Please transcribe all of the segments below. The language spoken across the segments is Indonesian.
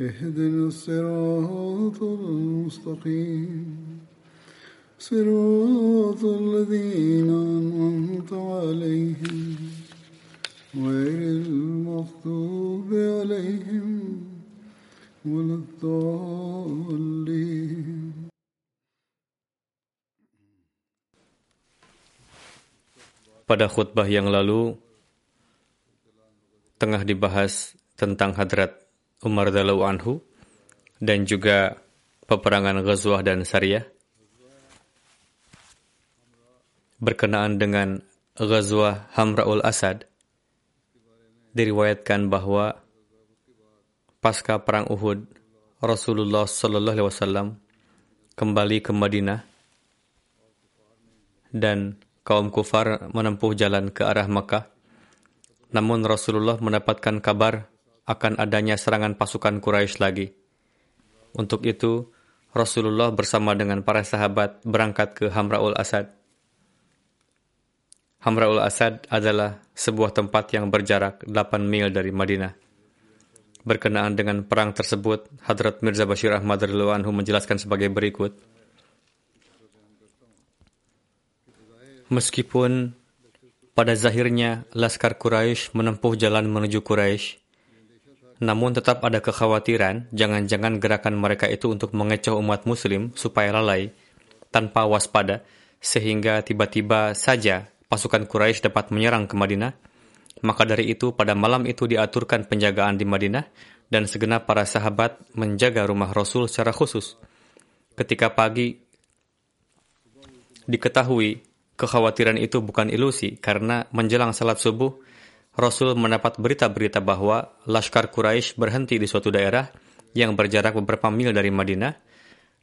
اهدنا الصراط المستقيم صراط الذين أنعمت عليهم غير المغضوب عليهم ولا الضالين Pada khutbah yang lalu, tengah dibahas tentang hadrat Umar Dalau Anhu dan juga peperangan Ghazwah dan Sariyah. Berkenaan dengan Ghazwah Hamra'ul Asad, diriwayatkan bahwa pasca perang Uhud, Rasulullah Sallallahu Alaihi Wasallam kembali ke Madinah dan kaum kufar menempuh jalan ke arah Mekah. Namun Rasulullah mendapatkan kabar akan adanya serangan pasukan Quraisy lagi. Untuk itu, Rasulullah bersama dengan para sahabat berangkat ke Hamraul Asad. Hamraul Asad adalah sebuah tempat yang berjarak 8 mil dari Madinah. Berkenaan dengan perang tersebut, Hadrat Mirza Bashir Ahmad radhiyallahu anhu menjelaskan sebagai berikut. Meskipun pada zahirnya Laskar Quraisy menempuh jalan menuju Quraisy, namun tetap ada kekhawatiran jangan-jangan gerakan mereka itu untuk mengecoh umat muslim supaya lalai tanpa waspada sehingga tiba-tiba saja pasukan Quraisy dapat menyerang ke Madinah. Maka dari itu pada malam itu diaturkan penjagaan di Madinah dan segenap para sahabat menjaga rumah Rasul secara khusus. Ketika pagi diketahui kekhawatiran itu bukan ilusi karena menjelang salat subuh Rasul mendapat berita-berita bahwa Laskar Quraisy berhenti di suatu daerah yang berjarak beberapa mil dari Madinah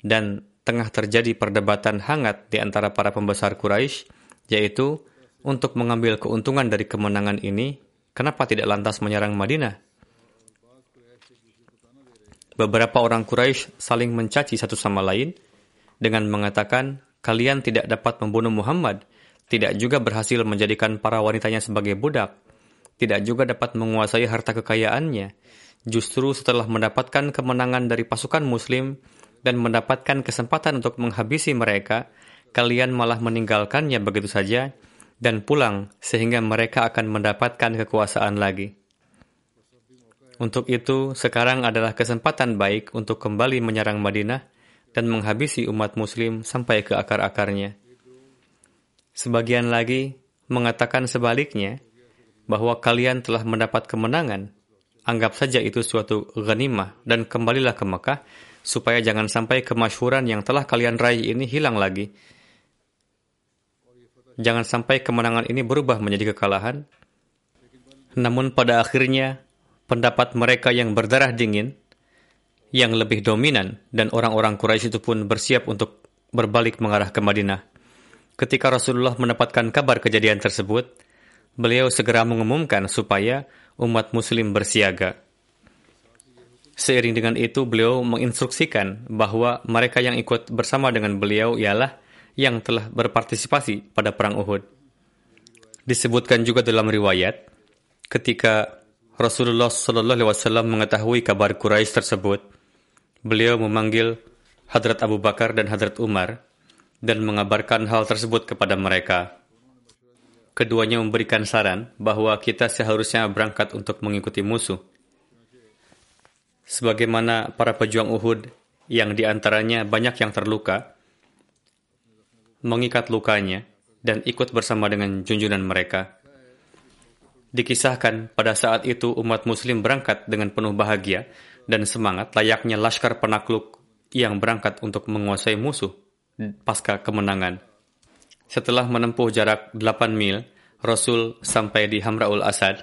dan tengah terjadi perdebatan hangat di antara para pembesar Quraisy yaitu untuk mengambil keuntungan dari kemenangan ini kenapa tidak lantas menyerang Madinah? Beberapa orang Quraisy saling mencaci satu sama lain dengan mengatakan kalian tidak dapat membunuh Muhammad, tidak juga berhasil menjadikan para wanitanya sebagai budak, tidak juga dapat menguasai harta kekayaannya. Justru setelah mendapatkan kemenangan dari pasukan Muslim dan mendapatkan kesempatan untuk menghabisi mereka, kalian malah meninggalkannya begitu saja dan pulang sehingga mereka akan mendapatkan kekuasaan lagi. Untuk itu, sekarang adalah kesempatan baik untuk kembali menyerang Madinah dan menghabisi umat muslim sampai ke akar-akarnya. Sebagian lagi mengatakan sebaliknya, bahwa kalian telah mendapat kemenangan. Anggap saja itu suatu ghanimah dan kembalilah ke Mekah supaya jangan sampai kemasyhuran yang telah kalian raih ini hilang lagi. Jangan sampai kemenangan ini berubah menjadi kekalahan. Namun pada akhirnya pendapat mereka yang berdarah dingin yang lebih dominan dan orang-orang Quraisy itu pun bersiap untuk berbalik mengarah ke Madinah. Ketika Rasulullah mendapatkan kabar kejadian tersebut, beliau segera mengumumkan supaya umat muslim bersiaga. Seiring dengan itu, beliau menginstruksikan bahwa mereka yang ikut bersama dengan beliau ialah yang telah berpartisipasi pada perang Uhud. Disebutkan juga dalam riwayat, ketika Rasulullah Wasallam mengetahui kabar Quraisy tersebut, beliau memanggil Hadrat Abu Bakar dan Hadrat Umar dan mengabarkan hal tersebut kepada mereka. Keduanya memberikan saran bahwa kita seharusnya berangkat untuk mengikuti musuh. Sebagaimana para pejuang Uhud yang di antaranya banyak yang terluka, mengikat lukanya, dan ikut bersama dengan junjungan mereka. Dikisahkan pada saat itu umat muslim berangkat dengan penuh bahagia dan semangat layaknya laskar penakluk yang berangkat untuk menguasai musuh pasca kemenangan. Setelah menempuh jarak 8 mil, Rasul sampai di Hamraul Asad.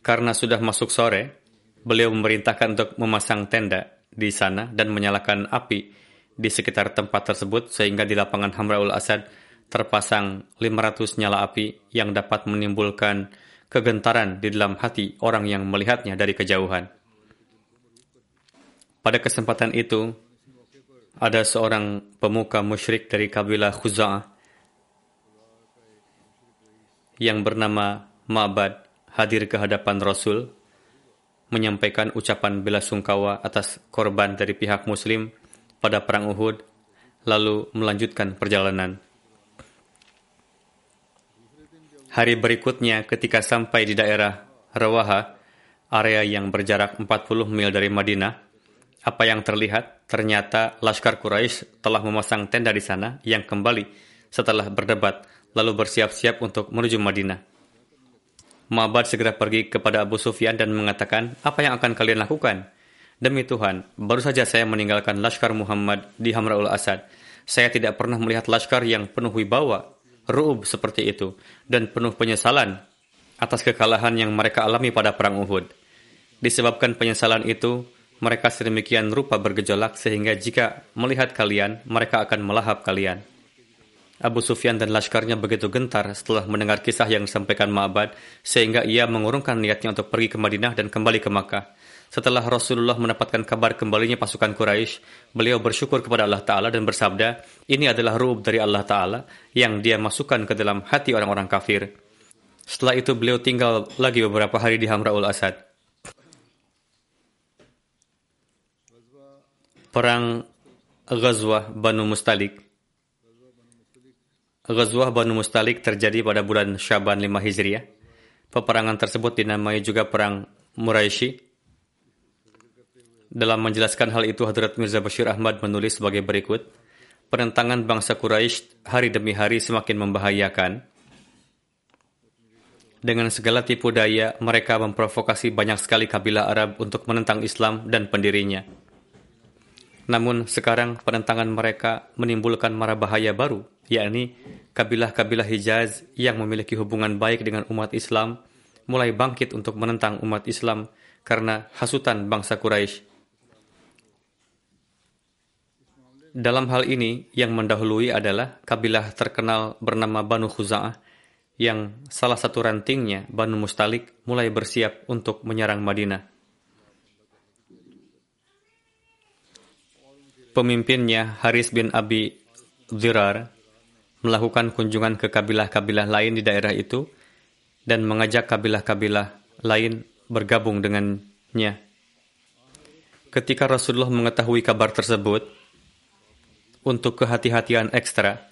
Karena sudah masuk sore, beliau memerintahkan untuk memasang tenda di sana dan menyalakan api di sekitar tempat tersebut sehingga di lapangan Hamraul Asad terpasang 500 nyala api yang dapat menimbulkan kegentaran di dalam hati orang yang melihatnya dari kejauhan. Pada kesempatan itu, ada seorang pemuka musyrik dari kabilah Khuza'ah yang bernama Ma'bad hadir ke hadapan Rasul menyampaikan ucapan bela sungkawa atas korban dari pihak muslim pada Perang Uhud, lalu melanjutkan perjalanan. Hari berikutnya ketika sampai di daerah Rawaha, area yang berjarak 40 mil dari Madinah, apa yang terlihat? Ternyata Laskar Quraisy telah memasang tenda di sana yang kembali setelah berdebat lalu bersiap-siap untuk menuju Madinah. Ma'bad segera pergi kepada Abu Sufyan dan mengatakan, apa yang akan kalian lakukan? Demi Tuhan, baru saja saya meninggalkan Laskar Muhammad di Hamraul Asad. Saya tidak pernah melihat Laskar yang penuh wibawa, ru'ub seperti itu, dan penuh penyesalan atas kekalahan yang mereka alami pada Perang Uhud. Disebabkan penyesalan itu, mereka sedemikian rupa bergejolak sehingga jika melihat kalian, mereka akan melahap kalian. Abu Sufyan dan laskarnya begitu gentar setelah mendengar kisah yang disampaikan Ma'bad, sehingga ia mengurungkan niatnya untuk pergi ke Madinah dan kembali ke Makkah. Setelah Rasulullah mendapatkan kabar kembalinya pasukan Quraisy, beliau bersyukur kepada Allah Ta'ala dan bersabda, ini adalah ru'ub dari Allah Ta'ala yang dia masukkan ke dalam hati orang-orang kafir. Setelah itu beliau tinggal lagi beberapa hari di Hamraul Asad. Perang Ghazwah Banu Mustalik Ghazwah Banu Mustalik terjadi pada bulan Syaban 5 Hijriah. Peperangan tersebut dinamai juga Perang Muraisi dalam menjelaskan hal itu, Hadrat Mirza Bashir Ahmad menulis sebagai berikut, penentangan bangsa Quraisy hari demi hari semakin membahayakan. Dengan segala tipu daya, mereka memprovokasi banyak sekali kabilah Arab untuk menentang Islam dan pendirinya. Namun sekarang penentangan mereka menimbulkan mara bahaya baru, yakni kabilah-kabilah Hijaz yang memiliki hubungan baik dengan umat Islam mulai bangkit untuk menentang umat Islam karena hasutan bangsa Quraisy Dalam hal ini, yang mendahului adalah kabilah terkenal bernama Banu Khuza'ah, yang salah satu rantingnya, Banu Mustalik, mulai bersiap untuk menyerang Madinah. Pemimpinnya, Haris bin Abi Zirar, melakukan kunjungan ke kabilah-kabilah lain di daerah itu dan mengajak kabilah-kabilah lain bergabung dengannya. Ketika Rasulullah mengetahui kabar tersebut, untuk kehati-hatian ekstra,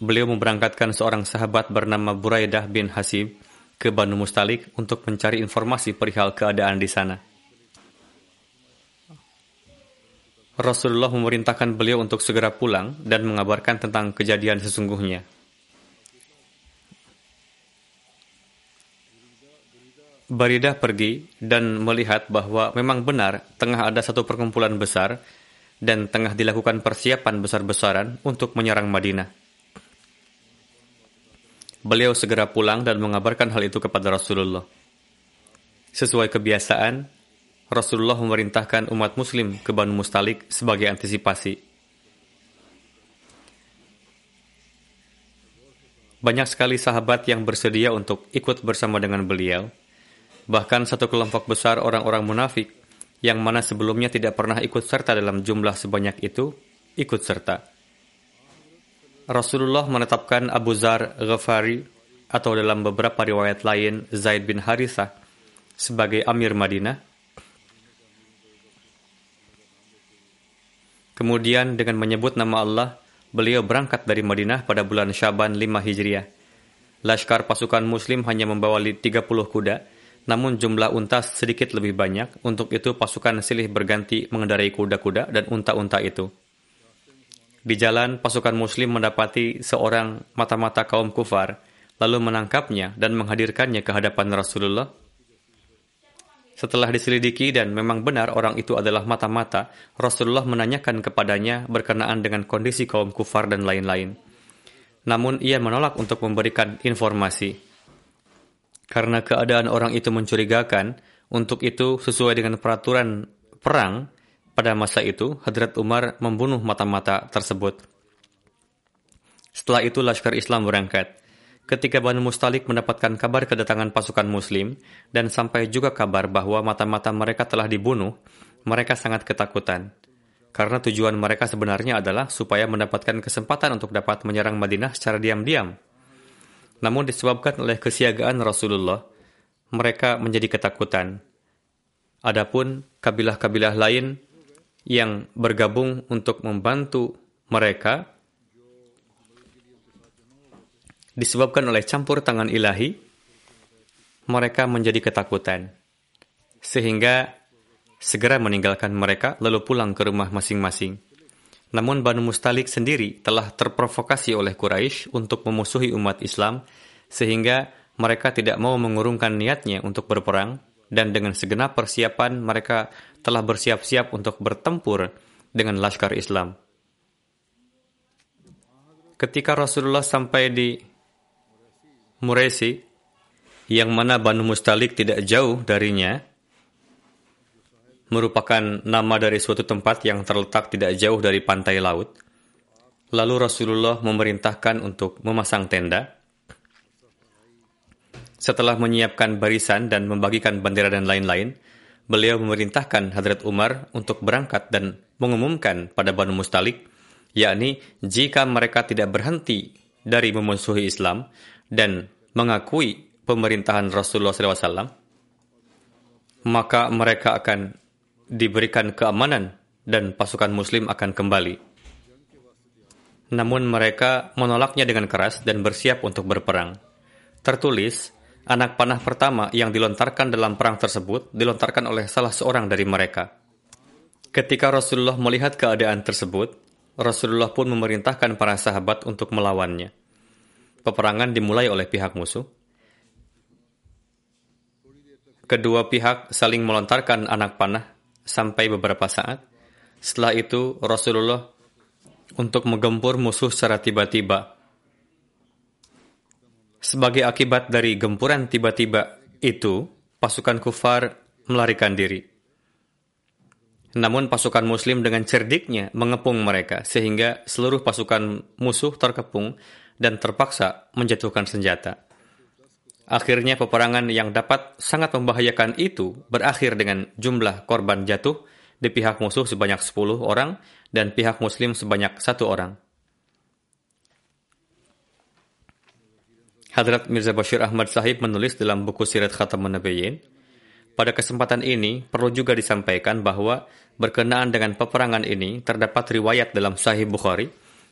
beliau memberangkatkan seorang sahabat bernama Buraidah bin Hasib ke Banu Mustalik untuk mencari informasi perihal keadaan di sana. Rasulullah memerintahkan beliau untuk segera pulang dan mengabarkan tentang kejadian sesungguhnya. Baridah pergi dan melihat bahwa memang benar tengah ada satu perkumpulan besar dan tengah dilakukan persiapan besar-besaran untuk menyerang Madinah. Beliau segera pulang dan mengabarkan hal itu kepada Rasulullah. Sesuai kebiasaan, Rasulullah memerintahkan umat muslim ke Banu Mustalik sebagai antisipasi. Banyak sekali sahabat yang bersedia untuk ikut bersama dengan beliau. Bahkan satu kelompok besar orang-orang munafik yang mana sebelumnya tidak pernah ikut serta dalam jumlah sebanyak itu, ikut serta. Rasulullah menetapkan Abu Zar Ghafari atau dalam beberapa riwayat lain Zaid bin Harithah sebagai Amir Madinah. Kemudian dengan menyebut nama Allah, beliau berangkat dari Madinah pada bulan Syaban 5 Hijriah. Laskar pasukan muslim hanya membawa 30 kuda, namun jumlah unta sedikit lebih banyak. Untuk itu pasukan silih berganti mengendarai kuda-kuda dan unta-unta itu. Di jalan, pasukan muslim mendapati seorang mata-mata kaum kufar, lalu menangkapnya dan menghadirkannya ke hadapan Rasulullah. Setelah diselidiki dan memang benar orang itu adalah mata-mata, Rasulullah menanyakan kepadanya berkenaan dengan kondisi kaum kufar dan lain-lain. Namun ia menolak untuk memberikan informasi. Karena keadaan orang itu mencurigakan, untuk itu sesuai dengan peraturan perang pada masa itu, Hadrat Umar membunuh mata-mata tersebut. Setelah itu Laskar Islam berangkat. Ketika Banu Mustalik mendapatkan kabar kedatangan pasukan muslim dan sampai juga kabar bahwa mata-mata mereka telah dibunuh, mereka sangat ketakutan karena tujuan mereka sebenarnya adalah supaya mendapatkan kesempatan untuk dapat menyerang Madinah secara diam-diam. Namun disebabkan oleh kesiagaan Rasulullah, mereka menjadi ketakutan. Adapun kabilah-kabilah lain yang bergabung untuk membantu mereka disebabkan oleh campur tangan ilahi, mereka menjadi ketakutan. Sehingga segera meninggalkan mereka lalu pulang ke rumah masing-masing. Namun Banu Mustalik sendiri telah terprovokasi oleh Quraisy untuk memusuhi umat Islam sehingga mereka tidak mau mengurungkan niatnya untuk berperang dan dengan segenap persiapan mereka telah bersiap-siap untuk bertempur dengan laskar Islam. Ketika Rasulullah sampai di Muresi, yang mana Banu Mustalik tidak jauh darinya, merupakan nama dari suatu tempat yang terletak tidak jauh dari pantai laut. Lalu Rasulullah memerintahkan untuk memasang tenda. Setelah menyiapkan barisan dan membagikan bendera dan lain-lain, beliau memerintahkan Hadrat Umar untuk berangkat dan mengumumkan pada Banu Mustalik, yakni jika mereka tidak berhenti dari memusuhi Islam dan mengakui pemerintahan Rasulullah SAW, maka mereka akan diberikan keamanan dan pasukan muslim akan kembali. Namun mereka menolaknya dengan keras dan bersiap untuk berperang. Tertulis, anak panah pertama yang dilontarkan dalam perang tersebut dilontarkan oleh salah seorang dari mereka. Ketika Rasulullah melihat keadaan tersebut, Rasulullah pun memerintahkan para sahabat untuk melawannya. Peperangan dimulai oleh pihak musuh. Kedua pihak saling melontarkan anak panah sampai beberapa saat. Setelah itu Rasulullah untuk menggempur musuh secara tiba-tiba. Sebagai akibat dari gempuran tiba-tiba itu, pasukan kufar melarikan diri. Namun pasukan muslim dengan cerdiknya mengepung mereka sehingga seluruh pasukan musuh terkepung dan terpaksa menjatuhkan senjata. Akhirnya peperangan yang dapat sangat membahayakan itu berakhir dengan jumlah korban jatuh di pihak musuh sebanyak 10 orang dan pihak muslim sebanyak satu orang. Hadrat Mirza Bashir Ahmad Sahib menulis dalam buku Sirat Khatamun Nabiyyin, pada kesempatan ini perlu juga disampaikan bahwa berkenaan dengan peperangan ini terdapat riwayat dalam Sahih Bukhari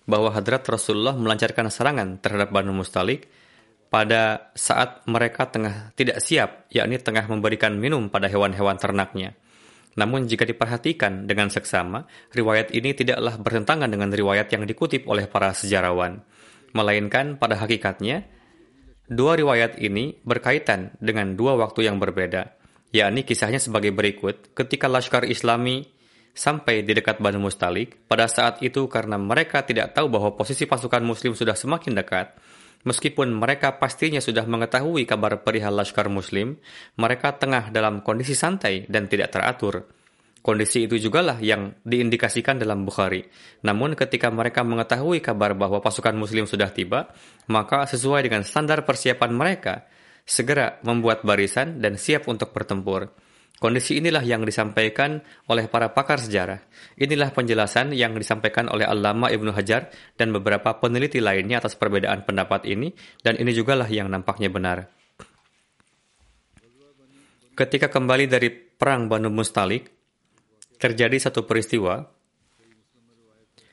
bahwa Hadrat Rasulullah melancarkan serangan terhadap Banu Mustalik pada saat mereka tengah tidak siap, yakni tengah memberikan minum pada hewan-hewan ternaknya. Namun jika diperhatikan dengan seksama, riwayat ini tidaklah bertentangan dengan riwayat yang dikutip oleh para sejarawan. Melainkan pada hakikatnya, dua riwayat ini berkaitan dengan dua waktu yang berbeda, yakni kisahnya sebagai berikut. Ketika Laskar Islami sampai di dekat Banu Mustalik, pada saat itu karena mereka tidak tahu bahwa posisi pasukan muslim sudah semakin dekat, Meskipun mereka pastinya sudah mengetahui kabar perihal Laskar Muslim, mereka tengah dalam kondisi santai dan tidak teratur. Kondisi itu jugalah yang diindikasikan dalam Bukhari. Namun ketika mereka mengetahui kabar bahwa pasukan muslim sudah tiba, maka sesuai dengan standar persiapan mereka, segera membuat barisan dan siap untuk bertempur. Kondisi inilah yang disampaikan oleh para pakar sejarah. Inilah penjelasan yang disampaikan oleh Allama Ibnu Hajar dan beberapa peneliti lainnya atas perbedaan pendapat ini, dan ini jugalah yang nampaknya benar. Ketika kembali dari Perang Banu Mustalik, terjadi satu peristiwa.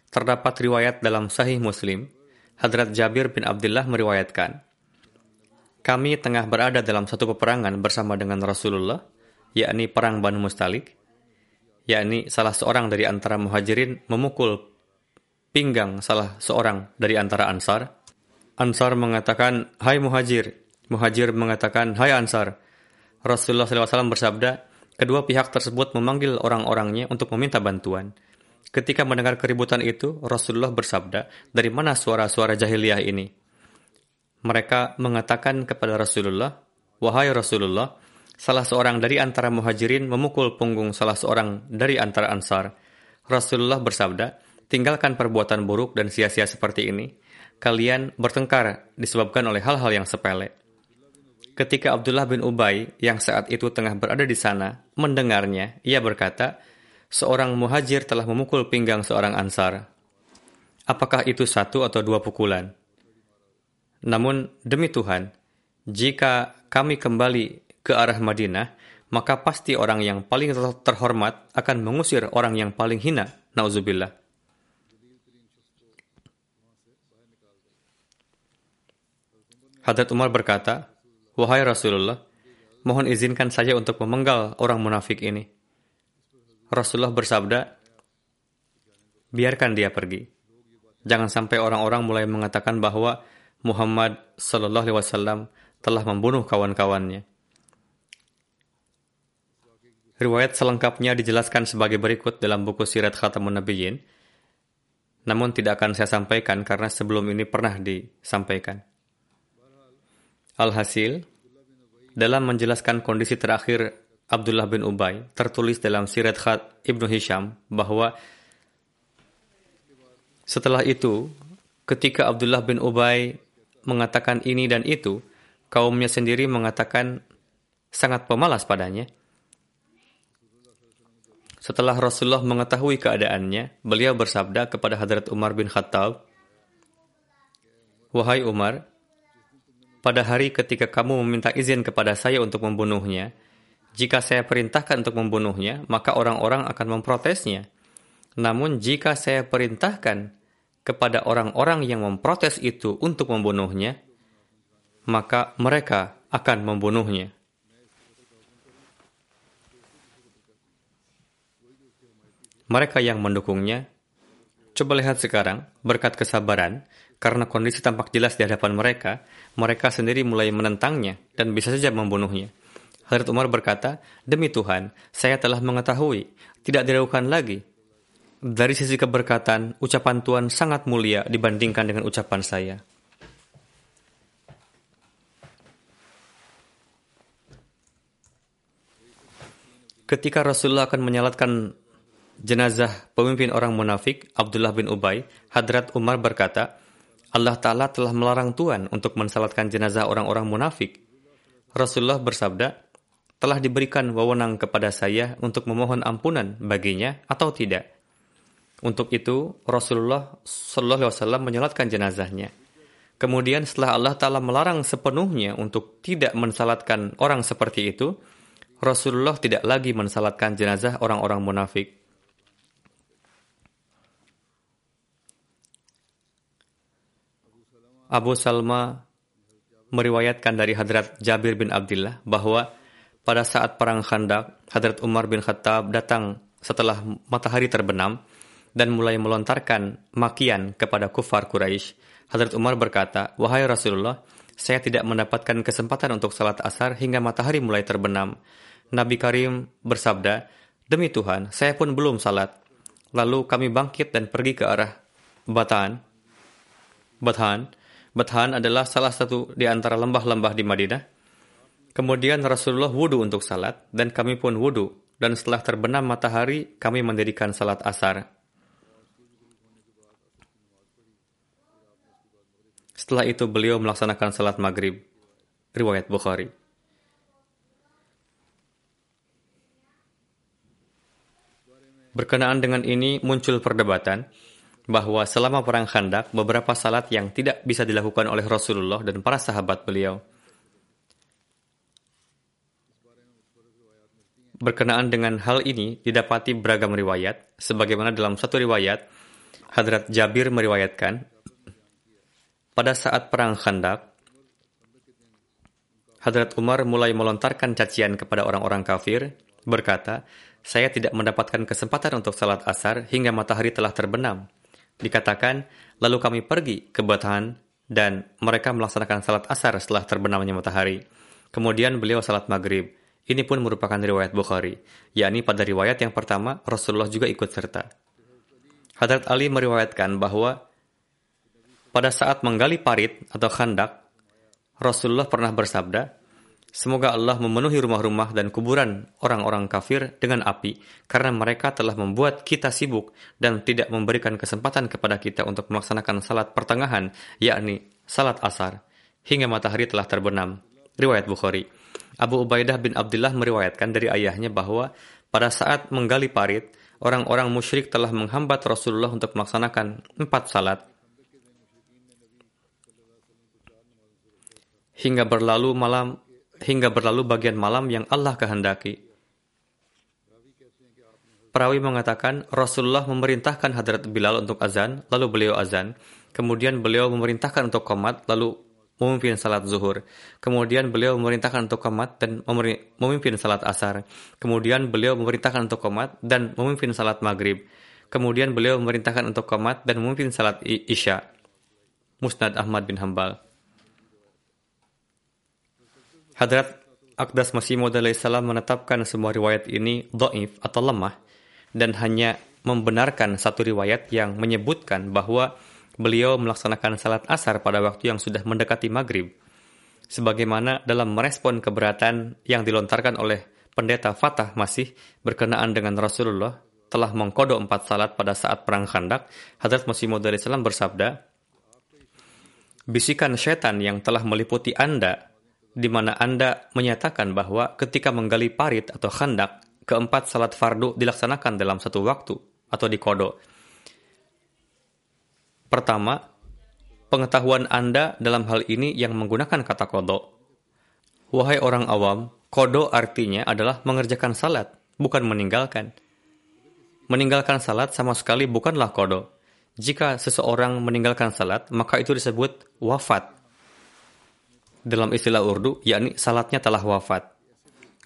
Terdapat riwayat dalam Sahih Muslim, Hadrat Jabir bin Abdullah meriwayatkan, kami tengah berada dalam satu peperangan bersama dengan Rasulullah, yakni perang Banu Mustalik, yakni salah seorang dari antara muhajirin memukul pinggang salah seorang dari antara ansar. Ansar mengatakan, Hai muhajir. Muhajir mengatakan, Hai ansar. Rasulullah SAW bersabda, kedua pihak tersebut memanggil orang-orangnya untuk meminta bantuan. Ketika mendengar keributan itu, Rasulullah bersabda, dari mana suara-suara jahiliyah ini? mereka mengatakan kepada Rasulullah, "Wahai Rasulullah, salah seorang dari antara muhajirin memukul punggung salah seorang dari antara ansar." Rasulullah bersabda, "Tinggalkan perbuatan buruk dan sia-sia seperti ini. Kalian bertengkar disebabkan oleh hal-hal yang sepele." Ketika Abdullah bin Ubay yang saat itu tengah berada di sana mendengarnya, ia berkata, "Seorang muhajir telah memukul pinggang seorang ansar." Apakah itu satu atau dua pukulan? Namun demi Tuhan, jika kami kembali ke arah Madinah, maka pasti orang yang paling terhormat akan mengusir orang yang paling hina. Nauzubillah. Hadrat Umar berkata, Wahai Rasulullah, mohon izinkan saya untuk memenggal orang munafik ini. Rasulullah bersabda, biarkan dia pergi. Jangan sampai orang-orang mulai mengatakan bahwa Muhammad Sallallahu Alaihi Wasallam telah membunuh kawan-kawannya. Riwayat selengkapnya dijelaskan sebagai berikut dalam buku Sirat Khatamun Nabiyyin, namun tidak akan saya sampaikan karena sebelum ini pernah disampaikan. Alhasil, dalam menjelaskan kondisi terakhir Abdullah bin Ubay, tertulis dalam Sirat Khat Ibnu Hisham bahwa setelah itu, ketika Abdullah bin Ubay mengatakan ini dan itu, kaumnya sendiri mengatakan sangat pemalas padanya. Setelah Rasulullah mengetahui keadaannya, beliau bersabda kepada Hadrat Umar bin Khattab, Wahai Umar, pada hari ketika kamu meminta izin kepada saya untuk membunuhnya, jika saya perintahkan untuk membunuhnya, maka orang-orang akan memprotesnya. Namun jika saya perintahkan kepada orang-orang yang memprotes itu untuk membunuhnya, maka mereka akan membunuhnya. Mereka yang mendukungnya, coba lihat sekarang, berkat kesabaran, karena kondisi tampak jelas di hadapan mereka, mereka sendiri mulai menentangnya dan bisa saja membunuhnya. Hadrat Umar berkata, Demi Tuhan, saya telah mengetahui, tidak diragukan lagi dari sisi keberkatan, ucapan Tuhan sangat mulia dibandingkan dengan ucapan saya. Ketika Rasulullah akan menyalatkan jenazah pemimpin orang munafik, Abdullah bin Ubay, Hadrat Umar berkata, Allah Ta'ala telah melarang Tuhan untuk mensalatkan jenazah orang-orang munafik. Rasulullah bersabda, telah diberikan wewenang kepada saya untuk memohon ampunan baginya atau tidak. Untuk itu, Rasulullah Shallallahu Alaihi Wasallam menyolatkan jenazahnya. Kemudian setelah Allah Ta'ala melarang sepenuhnya untuk tidak mensalatkan orang seperti itu, Rasulullah tidak lagi mensalatkan jenazah orang-orang munafik. Abu Salma meriwayatkan dari Hadrat Jabir bin Abdullah bahwa pada saat perang Khandak, Hadrat Umar bin Khattab datang setelah matahari terbenam dan mulai melontarkan makian kepada kufar Quraisy. Hadrat Umar berkata, Wahai Rasulullah, saya tidak mendapatkan kesempatan untuk salat asar hingga matahari mulai terbenam. Nabi Karim bersabda, Demi Tuhan, saya pun belum salat. Lalu kami bangkit dan pergi ke arah Batan. Bathan. Bathan adalah salah satu di antara lembah-lembah di Madinah. Kemudian Rasulullah wudhu untuk salat, dan kami pun wudhu. Dan setelah terbenam matahari, kami mendirikan salat asar. Setelah itu beliau melaksanakan salat maghrib. Riwayat Bukhari. Berkenaan dengan ini muncul perdebatan bahwa selama perang Khandak beberapa salat yang tidak bisa dilakukan oleh Rasulullah dan para sahabat beliau. Berkenaan dengan hal ini didapati beragam riwayat, sebagaimana dalam satu riwayat Hadrat Jabir meriwayatkan pada saat perang Khandak, Hadrat Umar mulai melontarkan cacian kepada orang-orang kafir, berkata, saya tidak mendapatkan kesempatan untuk salat asar hingga matahari telah terbenam. Dikatakan, lalu kami pergi ke Batahan dan mereka melaksanakan salat asar setelah terbenamnya matahari. Kemudian beliau salat maghrib. Ini pun merupakan riwayat Bukhari, yakni pada riwayat yang pertama Rasulullah juga ikut serta. Hadrat Ali meriwayatkan bahwa pada saat menggali parit atau khandak, Rasulullah pernah bersabda, Semoga Allah memenuhi rumah-rumah dan kuburan orang-orang kafir dengan api, karena mereka telah membuat kita sibuk dan tidak memberikan kesempatan kepada kita untuk melaksanakan salat pertengahan, yakni salat asar, hingga matahari telah terbenam. Riwayat Bukhari. Abu Ubaidah bin Abdullah meriwayatkan dari ayahnya bahwa pada saat menggali parit, orang-orang musyrik telah menghambat Rasulullah untuk melaksanakan empat salat hingga berlalu malam hingga berlalu bagian malam yang Allah kehendaki. Perawi mengatakan Rasulullah memerintahkan Hadrat Bilal untuk azan, lalu beliau azan. Kemudian beliau memerintahkan untuk komat, lalu memimpin salat zuhur. Kemudian beliau memerintahkan untuk komat dan memimpin salat asar. Kemudian beliau memerintahkan untuk komat dan memimpin salat maghrib. Kemudian beliau memerintahkan untuk komat dan memimpin salat isya. Musnad Ahmad bin Hambal. Hadrat Akdas Masih salam menetapkan semua riwayat ini do'if atau lemah dan hanya membenarkan satu riwayat yang menyebutkan bahwa beliau melaksanakan salat asar pada waktu yang sudah mendekati maghrib. Sebagaimana dalam merespon keberatan yang dilontarkan oleh pendeta Fatah Masih berkenaan dengan Rasulullah telah mengkodok empat salat pada saat perang khandak, Hadrat Masih salam bersabda, Bisikan setan yang telah meliputi Anda di mana Anda menyatakan bahwa ketika menggali parit atau khandak, keempat salat fardu dilaksanakan dalam satu waktu atau di kodo. Pertama, pengetahuan Anda dalam hal ini yang menggunakan kata kodo. Wahai orang awam, kodo artinya adalah mengerjakan salat, bukan meninggalkan. Meninggalkan salat sama sekali bukanlah kodo. Jika seseorang meninggalkan salat, maka itu disebut wafat dalam istilah Urdu, yakni salatnya telah wafat.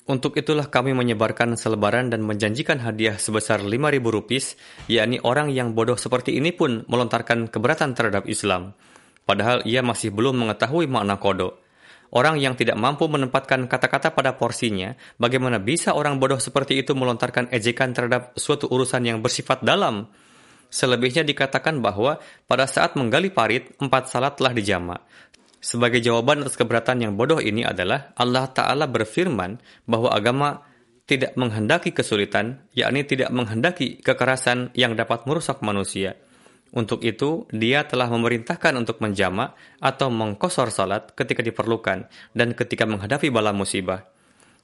Untuk itulah kami menyebarkan selebaran dan menjanjikan hadiah sebesar 5.000 rupis, yakni orang yang bodoh seperti ini pun melontarkan keberatan terhadap Islam. Padahal ia masih belum mengetahui makna kodo. Orang yang tidak mampu menempatkan kata-kata pada porsinya, bagaimana bisa orang bodoh seperti itu melontarkan ejekan terhadap suatu urusan yang bersifat dalam? Selebihnya dikatakan bahwa pada saat menggali parit, empat salat telah dijamak. Sebagai jawaban atas keberatan yang bodoh ini adalah Allah Ta'ala berfirman bahwa agama tidak menghendaki kesulitan, yakni tidak menghendaki kekerasan yang dapat merusak manusia. Untuk itu, dia telah memerintahkan untuk menjamak atau mengkosor salat ketika diperlukan dan ketika menghadapi bala musibah.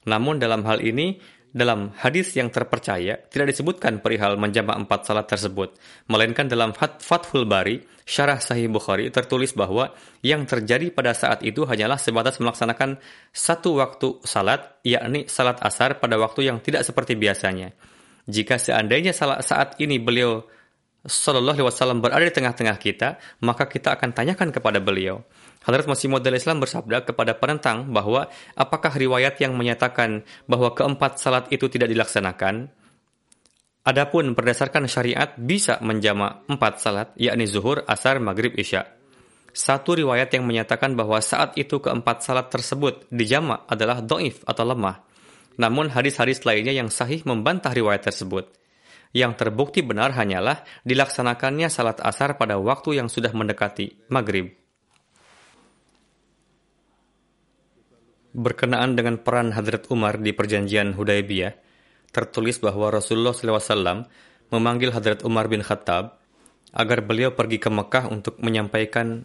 Namun dalam hal ini, dalam hadis yang terpercaya tidak disebutkan perihal menjamak empat salat tersebut, melainkan dalam Fathul Bari, syarah Sahih Bukhari tertulis bahwa yang terjadi pada saat itu hanyalah sebatas melaksanakan satu waktu salat, yakni salat asar pada waktu yang tidak seperti biasanya. Jika seandainya saat ini beliau Sallallahu Alaihi Wasallam berada di tengah-tengah kita, maka kita akan tanyakan kepada beliau. Hadrat Masih Maud Islam bersabda kepada penentang bahwa apakah riwayat yang menyatakan bahwa keempat salat itu tidak dilaksanakan? Adapun berdasarkan syariat bisa menjama empat salat, yakni zuhur, asar, maghrib, isya. Satu riwayat yang menyatakan bahwa saat itu keempat salat tersebut dijama adalah doif atau lemah. Namun hadis-hadis lainnya yang sahih membantah riwayat tersebut. Yang terbukti benar hanyalah dilaksanakannya salat asar pada waktu yang sudah mendekati maghrib. Berkenaan dengan peran Hadrat Umar di perjanjian Hudaybiyah, tertulis bahwa Rasulullah SAW memanggil Hadrat Umar bin Khattab agar beliau pergi ke Mekah untuk menyampaikan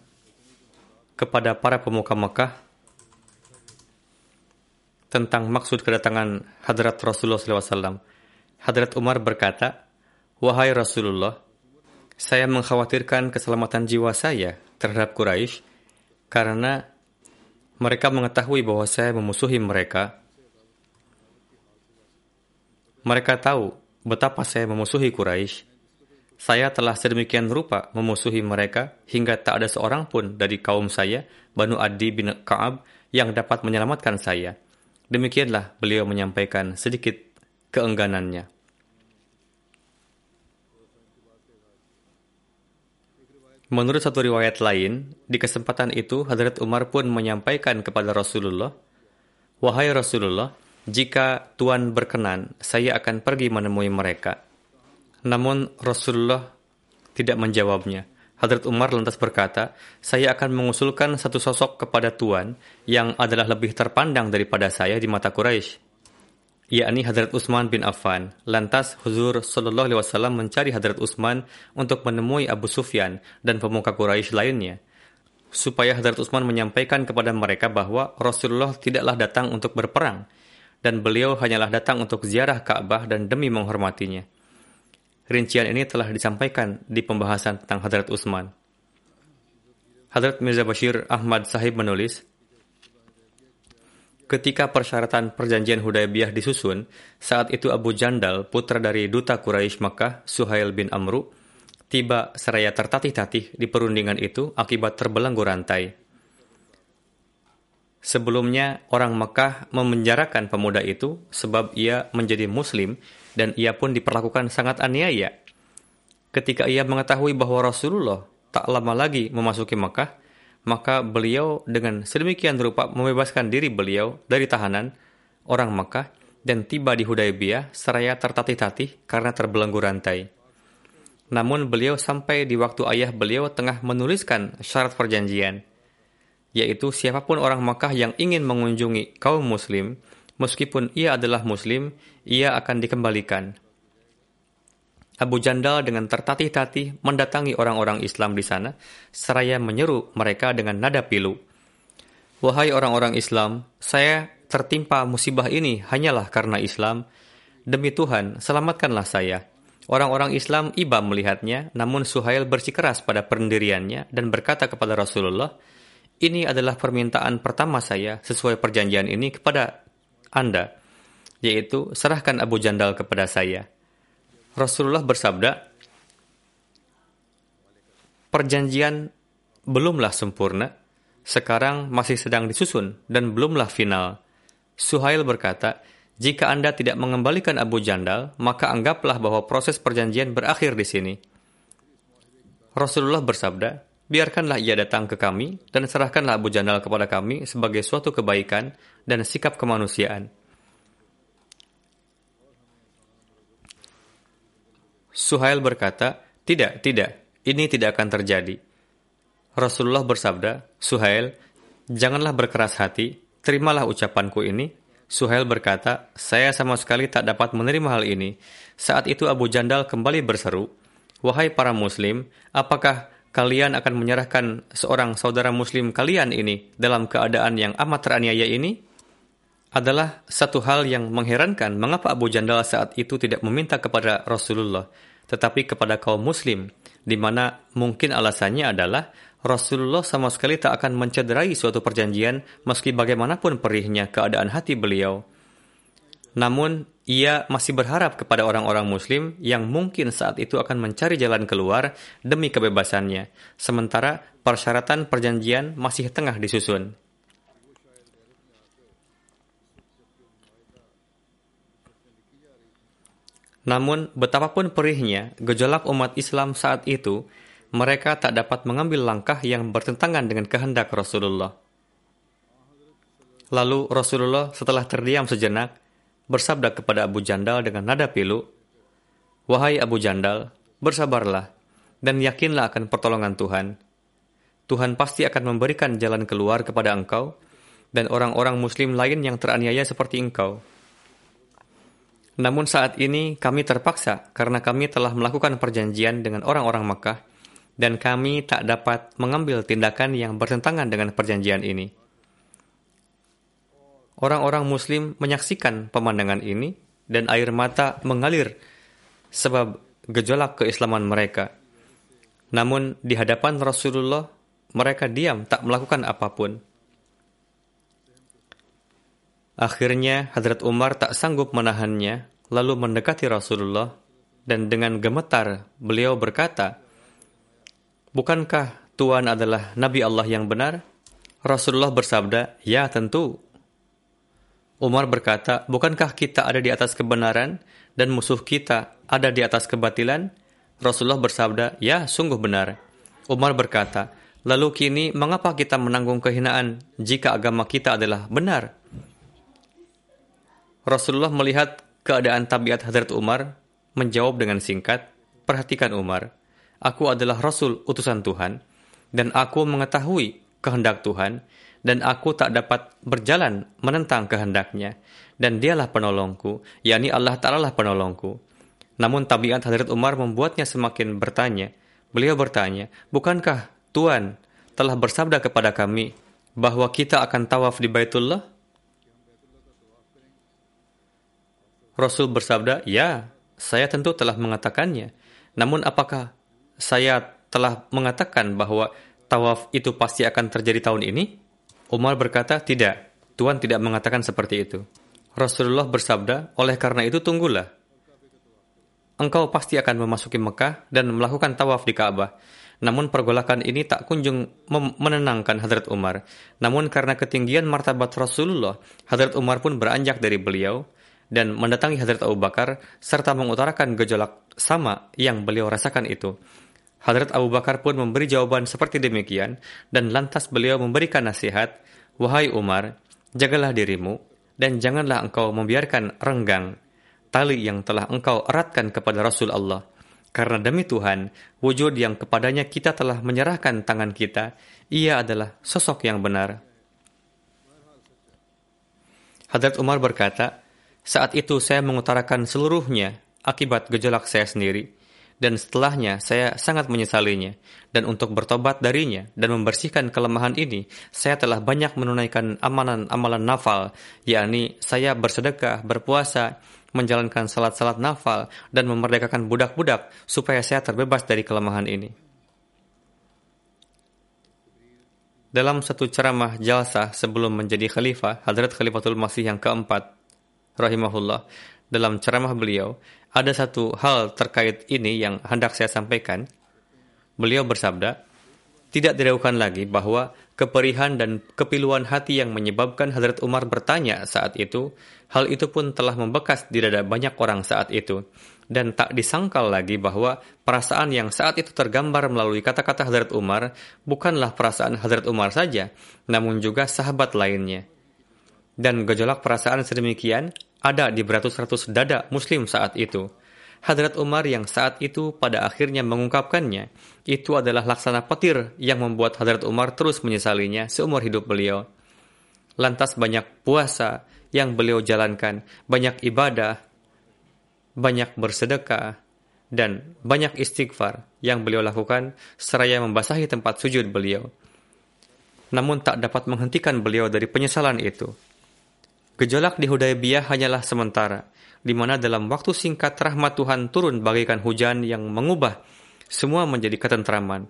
kepada para pemuka Mekah tentang maksud kedatangan Hadrat Rasulullah SAW. Hadrat Umar berkata, Wahai Rasulullah, saya mengkhawatirkan keselamatan jiwa saya terhadap Quraisy karena mereka mengetahui bahwa saya memusuhi mereka. Mereka tahu betapa saya memusuhi Quraisy. Saya telah sedemikian rupa memusuhi mereka hingga tak ada seorang pun dari kaum saya, Banu Adi bin Ka'ab, yang dapat menyelamatkan saya. Demikianlah beliau menyampaikan sedikit keengganannya. Menurut satu riwayat lain, di kesempatan itu Hadrat Umar pun menyampaikan kepada Rasulullah, Wahai Rasulullah, jika Tuhan berkenan, saya akan pergi menemui mereka. Namun Rasulullah tidak menjawabnya. Hadrat Umar lantas berkata, saya akan mengusulkan satu sosok kepada Tuhan yang adalah lebih terpandang daripada saya di mata Quraisy yakni Hadrat Utsman bin Affan. Lantas Huzur Sallallahu Alaihi Wasallam mencari Hadrat Utsman untuk menemui Abu Sufyan dan pemuka Quraisy lainnya, supaya Hadrat Utsman menyampaikan kepada mereka bahwa Rasulullah tidaklah datang untuk berperang, dan beliau hanyalah datang untuk ziarah Ka'bah dan demi menghormatinya. Rincian ini telah disampaikan di pembahasan tentang Hadrat Utsman. Hadrat Mirza Bashir Ahmad Sahib menulis, Ketika persyaratan perjanjian Hudaybiyah disusun, saat itu Abu Jandal, putra dari duta Quraisy Makkah, Suhail bin Amru, tiba seraya tertatih-tatih di perundingan itu akibat terbelenggu rantai. Sebelumnya, orang Mekah memenjarakan pemuda itu sebab ia menjadi muslim dan ia pun diperlakukan sangat aniaya. Ketika ia mengetahui bahwa Rasulullah tak lama lagi memasuki Mekah, maka beliau dengan sedemikian rupa membebaskan diri beliau dari tahanan orang Mekah dan tiba di Hudaybiyah seraya tertatih-tatih karena terbelenggu rantai. Namun beliau sampai di waktu ayah beliau tengah menuliskan syarat perjanjian, yaitu siapa pun orang Mekah yang ingin mengunjungi kaum muslim, meskipun ia adalah muslim, ia akan dikembalikan. Abu Jandal dengan tertatih-tatih mendatangi orang-orang Islam di sana, seraya menyeru mereka dengan nada pilu. Wahai orang-orang Islam, saya tertimpa musibah ini hanyalah karena Islam. Demi Tuhan, selamatkanlah saya. Orang-orang Islam iba melihatnya, namun Suhail bersikeras pada pendiriannya dan berkata kepada Rasulullah, ini adalah permintaan pertama saya sesuai perjanjian ini kepada Anda, yaitu serahkan Abu Jandal kepada saya. Rasulullah bersabda, perjanjian belumlah sempurna, sekarang masih sedang disusun dan belumlah final. Suhail berkata, jika Anda tidak mengembalikan Abu Jandal, maka anggaplah bahwa proses perjanjian berakhir di sini. Rasulullah bersabda, biarkanlah ia datang ke kami dan serahkanlah Abu Jandal kepada kami sebagai suatu kebaikan dan sikap kemanusiaan. Suhail berkata, tidak, tidak, ini tidak akan terjadi. Rasulullah bersabda, Suhail, janganlah berkeras hati, terimalah ucapanku ini. Suhail berkata, saya sama sekali tak dapat menerima hal ini. Saat itu Abu Jandal kembali berseru, Wahai para muslim, apakah kalian akan menyerahkan seorang saudara muslim kalian ini dalam keadaan yang amat teraniaya ini? Adalah satu hal yang mengherankan mengapa Abu Jandal saat itu tidak meminta kepada Rasulullah, tetapi kepada kaum muslim, di mana mungkin alasannya adalah Rasulullah sama sekali tak akan mencederai suatu perjanjian meski bagaimanapun perihnya keadaan hati beliau. Namun, ia masih berharap kepada orang-orang muslim yang mungkin saat itu akan mencari jalan keluar demi kebebasannya, sementara persyaratan perjanjian masih tengah disusun. Namun, betapapun perihnya gejolak umat Islam saat itu, mereka tak dapat mengambil langkah yang bertentangan dengan kehendak Rasulullah. Lalu Rasulullah setelah terdiam sejenak, bersabda kepada Abu Jandal dengan nada pilu, Wahai Abu Jandal, bersabarlah, dan yakinlah akan pertolongan Tuhan. Tuhan pasti akan memberikan jalan keluar kepada engkau, dan orang-orang muslim lain yang teraniaya seperti engkau. Namun saat ini kami terpaksa karena kami telah melakukan perjanjian dengan orang-orang Mekah dan kami tak dapat mengambil tindakan yang bertentangan dengan perjanjian ini. Orang-orang muslim menyaksikan pemandangan ini dan air mata mengalir sebab gejolak keislaman mereka. Namun di hadapan Rasulullah mereka diam tak melakukan apa pun. Akhirnya Hadrat Umar tak sanggup menahannya, lalu mendekati Rasulullah dan dengan gemetar beliau berkata, Bukankah Tuhan adalah Nabi Allah yang benar? Rasulullah bersabda, "Ya, tentu." Umar berkata, "Bukankah kita ada di atas kebenaran dan musuh kita ada di atas kebatilan?" Rasulullah bersabda, "Ya, sungguh benar." Umar berkata, "Lalu kini mengapa kita menanggung kehinaan jika agama kita adalah benar?" Rasulullah melihat keadaan tabiat Hadrat Umar, menjawab dengan singkat, "Perhatikan Umar, aku adalah Rasul utusan Tuhan, dan aku mengetahui kehendak Tuhan, dan aku tak dapat berjalan menentang kehendaknya, dan dialah penolongku, yakni Allah Ta'ala lah penolongku. Namun tabiat Hadrat Umar membuatnya semakin bertanya. Beliau bertanya, bukankah Tuhan telah bersabda kepada kami bahwa kita akan tawaf di Baitullah? Rasul bersabda, ya, saya tentu telah mengatakannya. Namun apakah saya telah mengatakan bahwa tawaf itu pasti akan terjadi tahun ini? Umar berkata, tidak. Tuhan tidak mengatakan seperti itu. Rasulullah bersabda, oleh karena itu tunggulah. Engkau pasti akan memasuki Mekah dan melakukan tawaf di Ka'bah. Namun pergolakan ini tak kunjung menenangkan Hadrat Umar. Namun karena ketinggian martabat Rasulullah, Hadrat Umar pun beranjak dari beliau dan mendatangi Hadrat Abu Bakar serta mengutarakan gejolak sama yang beliau rasakan itu. Hadrat Abu Bakar pun memberi jawaban seperti demikian dan lantas beliau memberikan nasihat, "Wahai Umar, jagalah dirimu dan janganlah engkau membiarkan renggang tali yang telah engkau eratkan kepada Rasul Allah." Karena demi Tuhan, wujud yang kepadanya kita telah menyerahkan tangan kita, ia adalah sosok yang benar. Hadrat Umar berkata, saat itu saya mengutarakan seluruhnya akibat gejolak saya sendiri, dan setelahnya saya sangat menyesalinya, dan untuk bertobat darinya dan membersihkan kelemahan ini, saya telah banyak menunaikan amalan-amalan nafal, yakni saya bersedekah, berpuasa, menjalankan salat-salat nafal, dan memerdekakan budak-budak supaya saya terbebas dari kelemahan ini. Dalam satu ceramah jalsah sebelum menjadi khalifah, Hadrat Khalifatul Masih yang keempat, rahimahullah dalam ceramah beliau ada satu hal terkait ini yang hendak saya sampaikan. Beliau bersabda, tidak diragukan lagi bahwa keperihan dan kepiluan hati yang menyebabkan Hadrat Umar bertanya saat itu, hal itu pun telah membekas di dada banyak orang saat itu. Dan tak disangkal lagi bahwa perasaan yang saat itu tergambar melalui kata-kata Hadrat Umar bukanlah perasaan Hadrat Umar saja, namun juga sahabat lainnya. Dan gejolak perasaan sedemikian ada di beratus-ratus dada muslim saat itu. Hadrat Umar yang saat itu pada akhirnya mengungkapkannya, itu adalah laksana petir yang membuat Hadrat Umar terus menyesalinya seumur hidup beliau. Lantas banyak puasa yang beliau jalankan, banyak ibadah, banyak bersedekah, dan banyak istighfar yang beliau lakukan seraya membasahi tempat sujud beliau. Namun tak dapat menghentikan beliau dari penyesalan itu. Gejolak di Hudaybiyah hanyalah sementara, di mana dalam waktu singkat rahmat Tuhan turun bagaikan hujan yang mengubah semua menjadi ketentraman.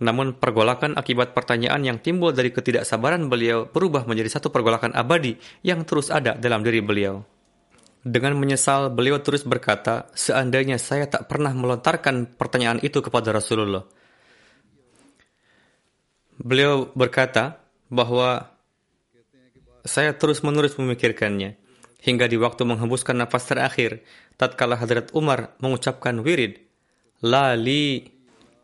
Namun pergolakan akibat pertanyaan yang timbul dari ketidaksabaran beliau berubah menjadi satu pergolakan abadi yang terus ada dalam diri beliau. Dengan menyesal, beliau terus berkata, seandainya saya tak pernah melontarkan pertanyaan itu kepada Rasulullah. Beliau berkata bahwa saya terus-menerus memikirkannya, hingga di waktu menghembuskan nafas terakhir, tatkala Hadrat Umar mengucapkan wirid, La li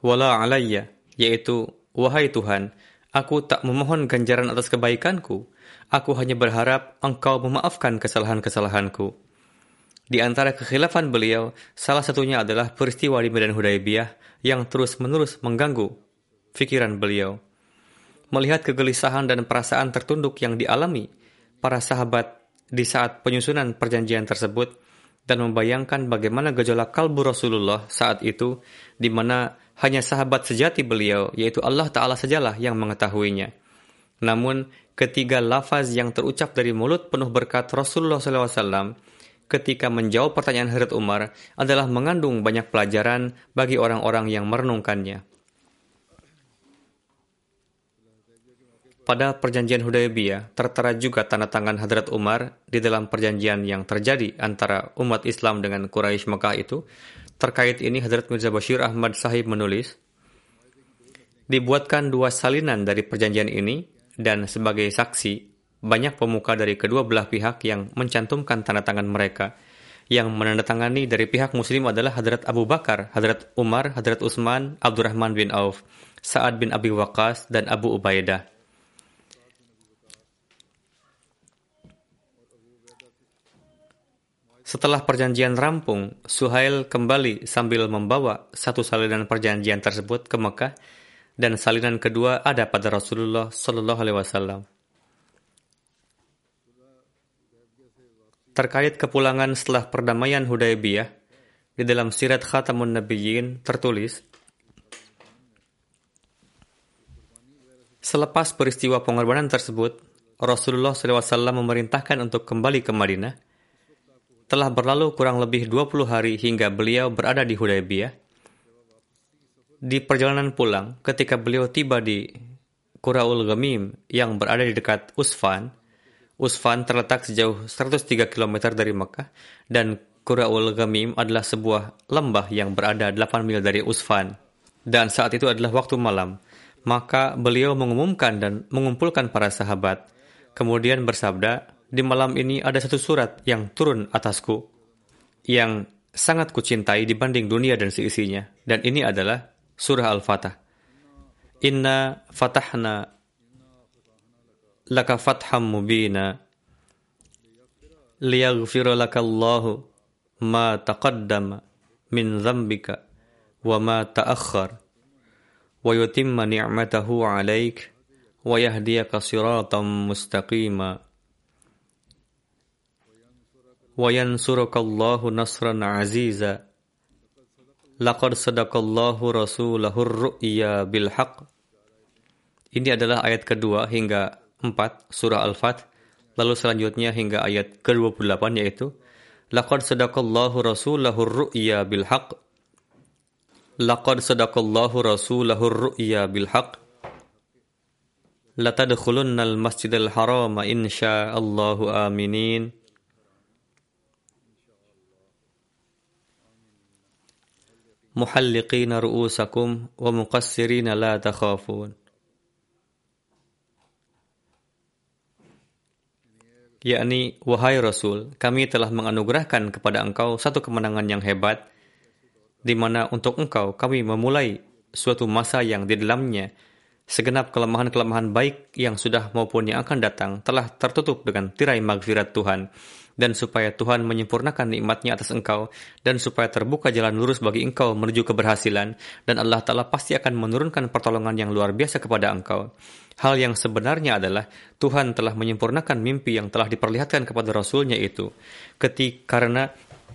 wala alayya, yaitu, Wahai Tuhan, aku tak memohon ganjaran atas kebaikanku, aku hanya berharap engkau memaafkan kesalahan-kesalahanku. Di antara kekhilafan beliau, salah satunya adalah peristiwa di Medan Hudaybiyah yang terus-menerus mengganggu pikiran beliau melihat kegelisahan dan perasaan tertunduk yang dialami para sahabat di saat penyusunan perjanjian tersebut dan membayangkan bagaimana gejolak kalbu Rasulullah saat itu di mana hanya sahabat sejati beliau yaitu Allah Ta'ala sajalah yang mengetahuinya. Namun ketiga lafaz yang terucap dari mulut penuh berkat Rasulullah SAW ketika menjawab pertanyaan Hadrat Umar adalah mengandung banyak pelajaran bagi orang-orang yang merenungkannya. Pada perjanjian Hudaybiyah tertera juga tanda tangan Hadrat Umar di dalam perjanjian yang terjadi antara umat Islam dengan Quraisy Mekah itu. Terkait ini Hadrat Mirza Bashir Ahmad Sahib menulis, Dibuatkan dua salinan dari perjanjian ini, dan sebagai saksi banyak pemuka dari kedua belah pihak yang mencantumkan tanda tangan mereka. Yang menandatangani dari pihak muslim adalah Hadrat Abu Bakar, Hadrat Umar, Hadrat Utsman, Abdurrahman bin Auf, Sa'ad bin Abi Waqqas, dan Abu Ubaidah. Setelah perjanjian rampung, Suhail kembali sambil membawa satu salinan perjanjian tersebut ke Mekah dan salinan kedua ada pada Rasulullah Shallallahu Alaihi Wasallam. Terkait kepulangan setelah perdamaian Hudaybiyah, di dalam Sirat Khatamun Nabiyyin tertulis, Selepas peristiwa pengorbanan tersebut, Rasulullah SAW memerintahkan untuk kembali ke Madinah telah berlalu kurang lebih 20 hari hingga beliau berada di Hudaybiyah. Di perjalanan pulang, ketika beliau tiba di Quraul Ghamim yang berada di dekat Usfan, Usfan terletak sejauh 103 km dari Mekah dan Quraul Ghamim adalah sebuah lembah yang berada 8 mil dari Usfan. Dan saat itu adalah waktu malam. Maka beliau mengumumkan dan mengumpulkan para sahabat. Kemudian bersabda, di malam ini ada satu surat yang turun atasku yang sangat kucintai dibanding dunia dan seisinya. Dan ini adalah surah Al-Fatah. Inna fatahna laka fatham mubina liyaghfira laka Allahu ma taqaddama min dhambika wa ma ta'akhkhar wa yutimma ni'matahu 'alaik wa yahdiyaka siratan mustaqima wayansurakallahu nasran aziza. Laqad sadaqallahu rasulahur ru'ya bil haqq. Ini adalah ayat kedua hingga empat surah Al-Fat. Lalu selanjutnya hingga ayat ke-28 yaitu Laqad sadaqallahu rasulahu ru'ya bil haqq. Laqad sadaqallahu rasulahu ru'ya bil haqq. Latadkhulunnal masjidal harama insya'allahu aminin. Ru'usakum wa muqassirina la takhafun. Yakni, wahai Rasul, kami telah menganugerahkan kepada engkau satu kemenangan yang hebat, di mana untuk engkau kami memulai suatu masa yang di dalamnya segenap kelemahan-kelemahan baik yang sudah maupun yang akan datang telah tertutup dengan tirai magfirat Tuhan dan supaya Tuhan menyempurnakan nikmatnya atas engkau, dan supaya terbuka jalan lurus bagi engkau menuju keberhasilan, dan Allah Ta'ala pasti akan menurunkan pertolongan yang luar biasa kepada engkau. Hal yang sebenarnya adalah Tuhan telah menyempurnakan mimpi yang telah diperlihatkan kepada Rasulnya itu. Ketika karena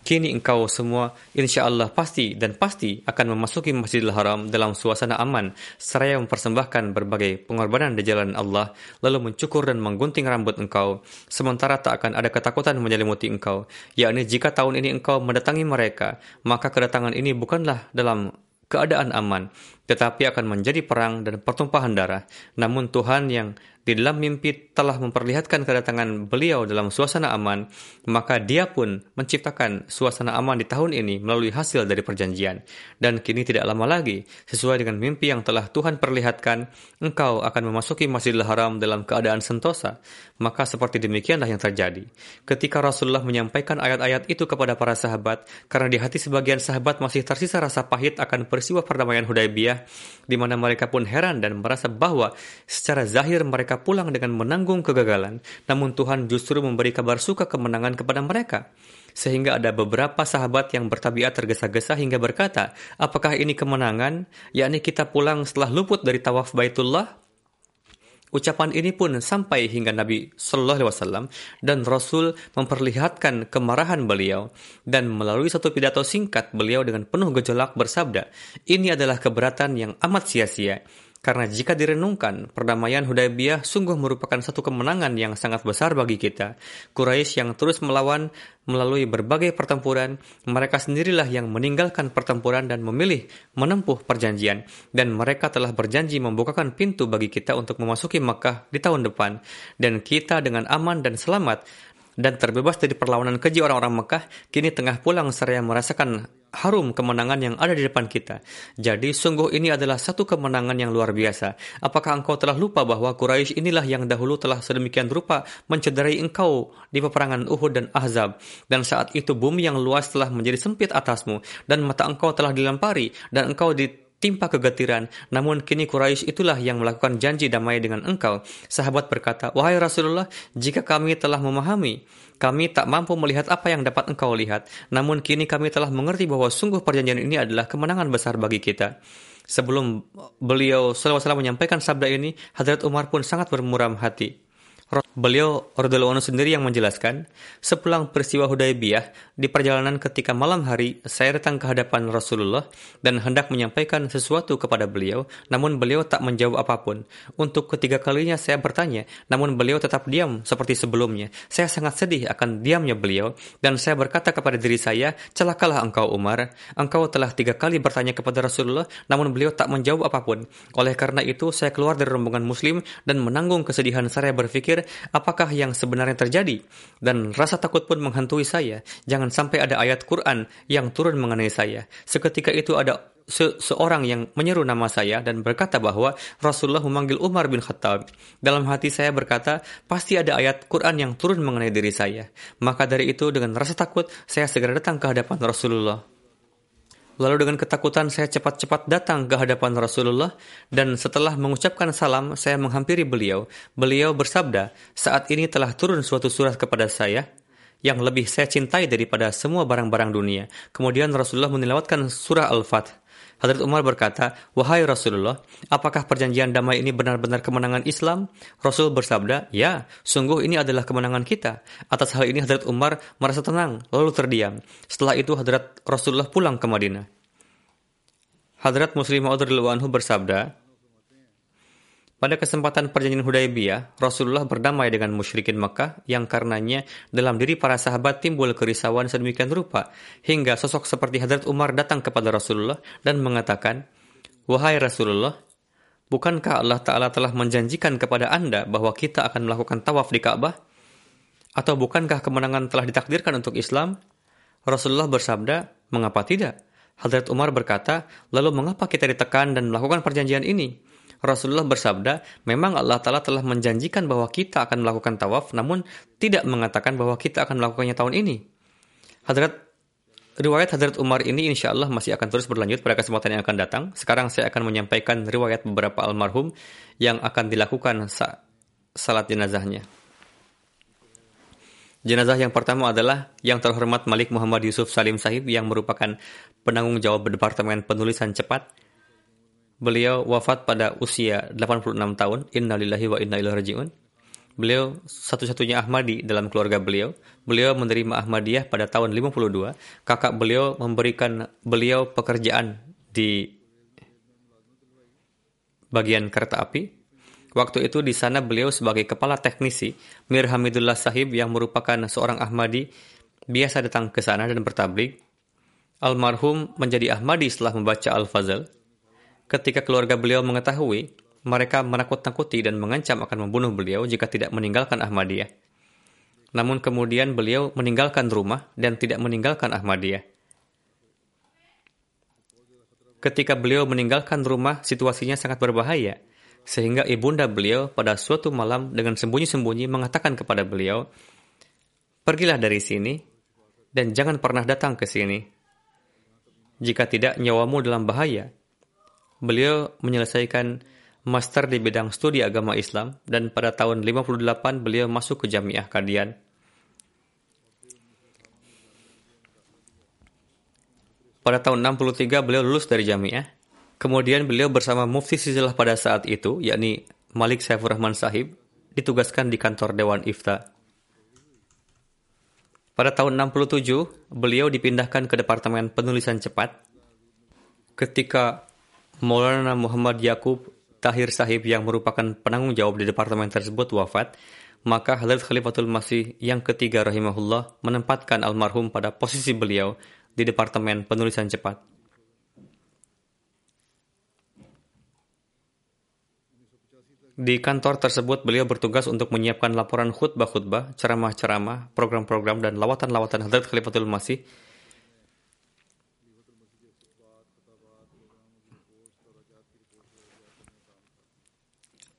Kini engkau semua insya Allah pasti dan pasti akan memasuki Masjidil Haram dalam suasana aman, seraya mempersembahkan berbagai pengorbanan di jalan Allah, lalu mencukur dan menggunting rambut engkau, sementara tak akan ada ketakutan menyelimuti engkau, yakni jika tahun ini engkau mendatangi mereka, maka kedatangan ini bukanlah dalam keadaan aman, tetapi akan menjadi perang dan pertumpahan darah. Namun Tuhan yang di dalam mimpi telah memperlihatkan kedatangan beliau dalam suasana aman, maka dia pun menciptakan suasana aman di tahun ini melalui hasil dari perjanjian. Dan kini tidak lama lagi, sesuai dengan mimpi yang telah Tuhan perlihatkan, engkau akan memasuki Masjidil Haram dalam keadaan sentosa. Maka seperti demikianlah yang terjadi. Ketika Rasulullah menyampaikan ayat-ayat itu kepada para sahabat, karena di hati sebagian sahabat masih tersisa rasa pahit akan peristiwa perdamaian Hudaybiyah, di mana mereka pun heran dan merasa bahwa secara zahir mereka mereka pulang dengan menanggung kegagalan, namun Tuhan justru memberi kabar suka kemenangan kepada mereka. Sehingga ada beberapa sahabat yang bertabiat tergesa-gesa hingga berkata, apakah ini kemenangan? Yakni kita pulang setelah luput dari tawaf Baitullah? Ucapan ini pun sampai hingga Nabi Shallallahu Alaihi Wasallam dan Rasul memperlihatkan kemarahan beliau dan melalui satu pidato singkat beliau dengan penuh gejolak bersabda, ini adalah keberatan yang amat sia-sia karena jika direnungkan, perdamaian Hudaybiyah sungguh merupakan satu kemenangan yang sangat besar bagi kita. Quraisy yang terus melawan melalui berbagai pertempuran, mereka sendirilah yang meninggalkan pertempuran dan memilih menempuh perjanjian. Dan mereka telah berjanji membukakan pintu bagi kita untuk memasuki Makkah di tahun depan. Dan kita dengan aman dan selamat dan terbebas dari perlawanan keji orang-orang Mekah, kini tengah pulang seraya merasakan harum kemenangan yang ada di depan kita. Jadi sungguh ini adalah satu kemenangan yang luar biasa. Apakah engkau telah lupa bahwa Quraisy inilah yang dahulu telah sedemikian rupa mencederai engkau di peperangan Uhud dan Ahzab. Dan saat itu bumi yang luas telah menjadi sempit atasmu dan mata engkau telah dilempari dan engkau di timpa kegetiran. Namun kini Quraisy itulah yang melakukan janji damai dengan engkau. Sahabat berkata, Wahai Rasulullah, jika kami telah memahami, kami tak mampu melihat apa yang dapat engkau lihat. Namun kini kami telah mengerti bahwa sungguh perjanjian ini adalah kemenangan besar bagi kita. Sebelum beliau SAW menyampaikan sabda ini, Hadrat Umar pun sangat bermuram hati. Beliau radhiyallahu sendiri yang menjelaskan, sepulang peristiwa Hudaybiyah, di perjalanan ketika malam hari, saya datang ke hadapan Rasulullah dan hendak menyampaikan sesuatu kepada beliau, namun beliau tak menjawab apa pun. Untuk ketiga kalinya saya bertanya, namun beliau tetap diam seperti sebelumnya. Saya sangat sedih akan diamnya beliau, dan saya berkata kepada diri saya, celakalah engkau Umar, engkau telah tiga kali bertanya kepada Rasulullah, namun beliau tak menjawab apa pun. Oleh karena itu, saya keluar dari rombongan muslim dan menanggung kesedihan saya berpikir berpikir apakah yang sebenarnya terjadi dan rasa takut pun menghantui saya. Jangan sampai ada ayat Quran yang turun mengenai saya. Seketika itu ada se seorang yang menyeru nama saya dan berkata bahwa Rasulullah memanggil Umar bin Khattab. Dalam hati saya berkata, pasti ada ayat Quran yang turun mengenai diri saya. Maka dari itu dengan rasa takut, saya segera datang ke hadapan Rasulullah. Lalu dengan ketakutan saya cepat-cepat datang ke hadapan Rasulullah dan setelah mengucapkan salam saya menghampiri beliau. Beliau bersabda, saat ini telah turun suatu surat kepada saya yang lebih saya cintai daripada semua barang-barang dunia. Kemudian Rasulullah menilawatkan surah Al-Fath. Hadrat Umar berkata, Wahai Rasulullah, apakah perjanjian damai ini benar-benar kemenangan Islam? Rasul bersabda, Ya, sungguh ini adalah kemenangan kita. Atas hal ini Hadrat Umar merasa tenang, lalu terdiam. Setelah itu Hadrat Rasulullah pulang ke Madinah. Hadrat Muslim Maud bersabda, pada kesempatan perjanjian Hudaybiyah, Rasulullah berdamai dengan musyrikin Mekah yang karenanya dalam diri para sahabat timbul kerisauan sedemikian rupa hingga sosok seperti Hadrat Umar datang kepada Rasulullah dan mengatakan, "Wahai Rasulullah, bukankah Allah Ta'ala telah menjanjikan kepada Anda bahwa kita akan melakukan tawaf di Ka'bah? Atau bukankah kemenangan telah ditakdirkan untuk Islam?" Rasulullah bersabda, "Mengapa tidak?" Hadrat Umar berkata, "Lalu mengapa kita ditekan dan melakukan perjanjian ini?" Rasulullah bersabda, memang Allah Ta'ala telah menjanjikan bahwa kita akan melakukan tawaf, namun tidak mengatakan bahwa kita akan melakukannya tahun ini. Hadrat Riwayat Hadrat Umar ini insya Allah masih akan terus berlanjut pada kesempatan yang akan datang. Sekarang saya akan menyampaikan riwayat beberapa almarhum yang akan dilakukan saat salat jenazahnya. Jenazah yang pertama adalah yang terhormat Malik Muhammad Yusuf Salim Sahib yang merupakan penanggung jawab Departemen Penulisan Cepat Beliau wafat pada usia 86 tahun. Innalillahi wa inna ilaihi rajiun. Beliau satu-satunya Ahmadi dalam keluarga beliau. Beliau menerima Ahmadiyah pada tahun 52. Kakak beliau memberikan beliau pekerjaan di bagian kereta api. Waktu itu di sana beliau sebagai kepala teknisi Mir Hamidullah Sahib yang merupakan seorang Ahmadi biasa datang ke sana dan bertablik. Almarhum menjadi Ahmadi setelah membaca Al-Fazl. Ketika keluarga beliau mengetahui, mereka menakut-nakuti dan mengancam akan membunuh beliau jika tidak meninggalkan Ahmadiyah. Namun kemudian beliau meninggalkan rumah dan tidak meninggalkan Ahmadiyah. Ketika beliau meninggalkan rumah, situasinya sangat berbahaya, sehingga ibunda beliau pada suatu malam dengan sembunyi-sembunyi mengatakan kepada beliau, Pergilah dari sini, dan jangan pernah datang ke sini. Jika tidak, nyawamu dalam bahaya, Beliau menyelesaikan master di bidang studi agama Islam dan pada tahun 58 beliau masuk ke Jamiah Kadian. Pada tahun 63 beliau lulus dari Jamiah. Kemudian beliau bersama Mufti Sizilah pada saat itu, yakni Malik Saifur Rahman Sahib, ditugaskan di kantor Dewan Ifta. Pada tahun 67, beliau dipindahkan ke Departemen Penulisan Cepat. Ketika Maulana Muhammad Yakub Tahir Sahib yang merupakan penanggung jawab di departemen tersebut wafat, maka Hadrat Khalifatul Masih yang ketiga rahimahullah menempatkan almarhum pada posisi beliau di departemen penulisan cepat. Di kantor tersebut beliau bertugas untuk menyiapkan laporan khutbah-khutbah, ceramah-ceramah, program-program dan lawatan-lawatan Hadrat Khalifatul Masih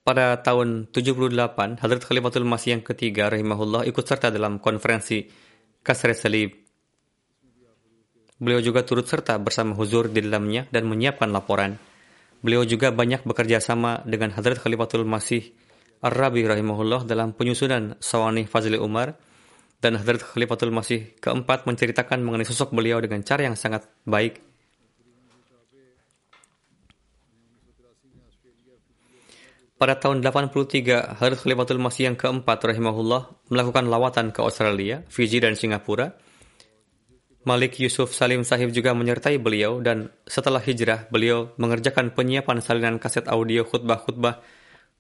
pada tahun 78, Hadrat Khalifatul Masih yang ketiga rahimahullah ikut serta dalam konferensi Kasre Salib. Beliau juga turut serta bersama huzur di dalamnya dan menyiapkan laporan. Beliau juga banyak bekerja sama dengan Hadrat Khalifatul Masih Ar-Rabi rahimahullah dalam penyusunan Sawani Fazli Umar dan Hadrat Khalifatul Masih keempat menceritakan mengenai sosok beliau dengan cara yang sangat baik Pada tahun 83, Hadrat Khalifatul Masih yang keempat rahimahullah melakukan lawatan ke Australia, Fiji, dan Singapura. Malik Yusuf Salim Sahib juga menyertai beliau dan setelah hijrah, beliau mengerjakan penyiapan salinan kaset audio khutbah-khutbah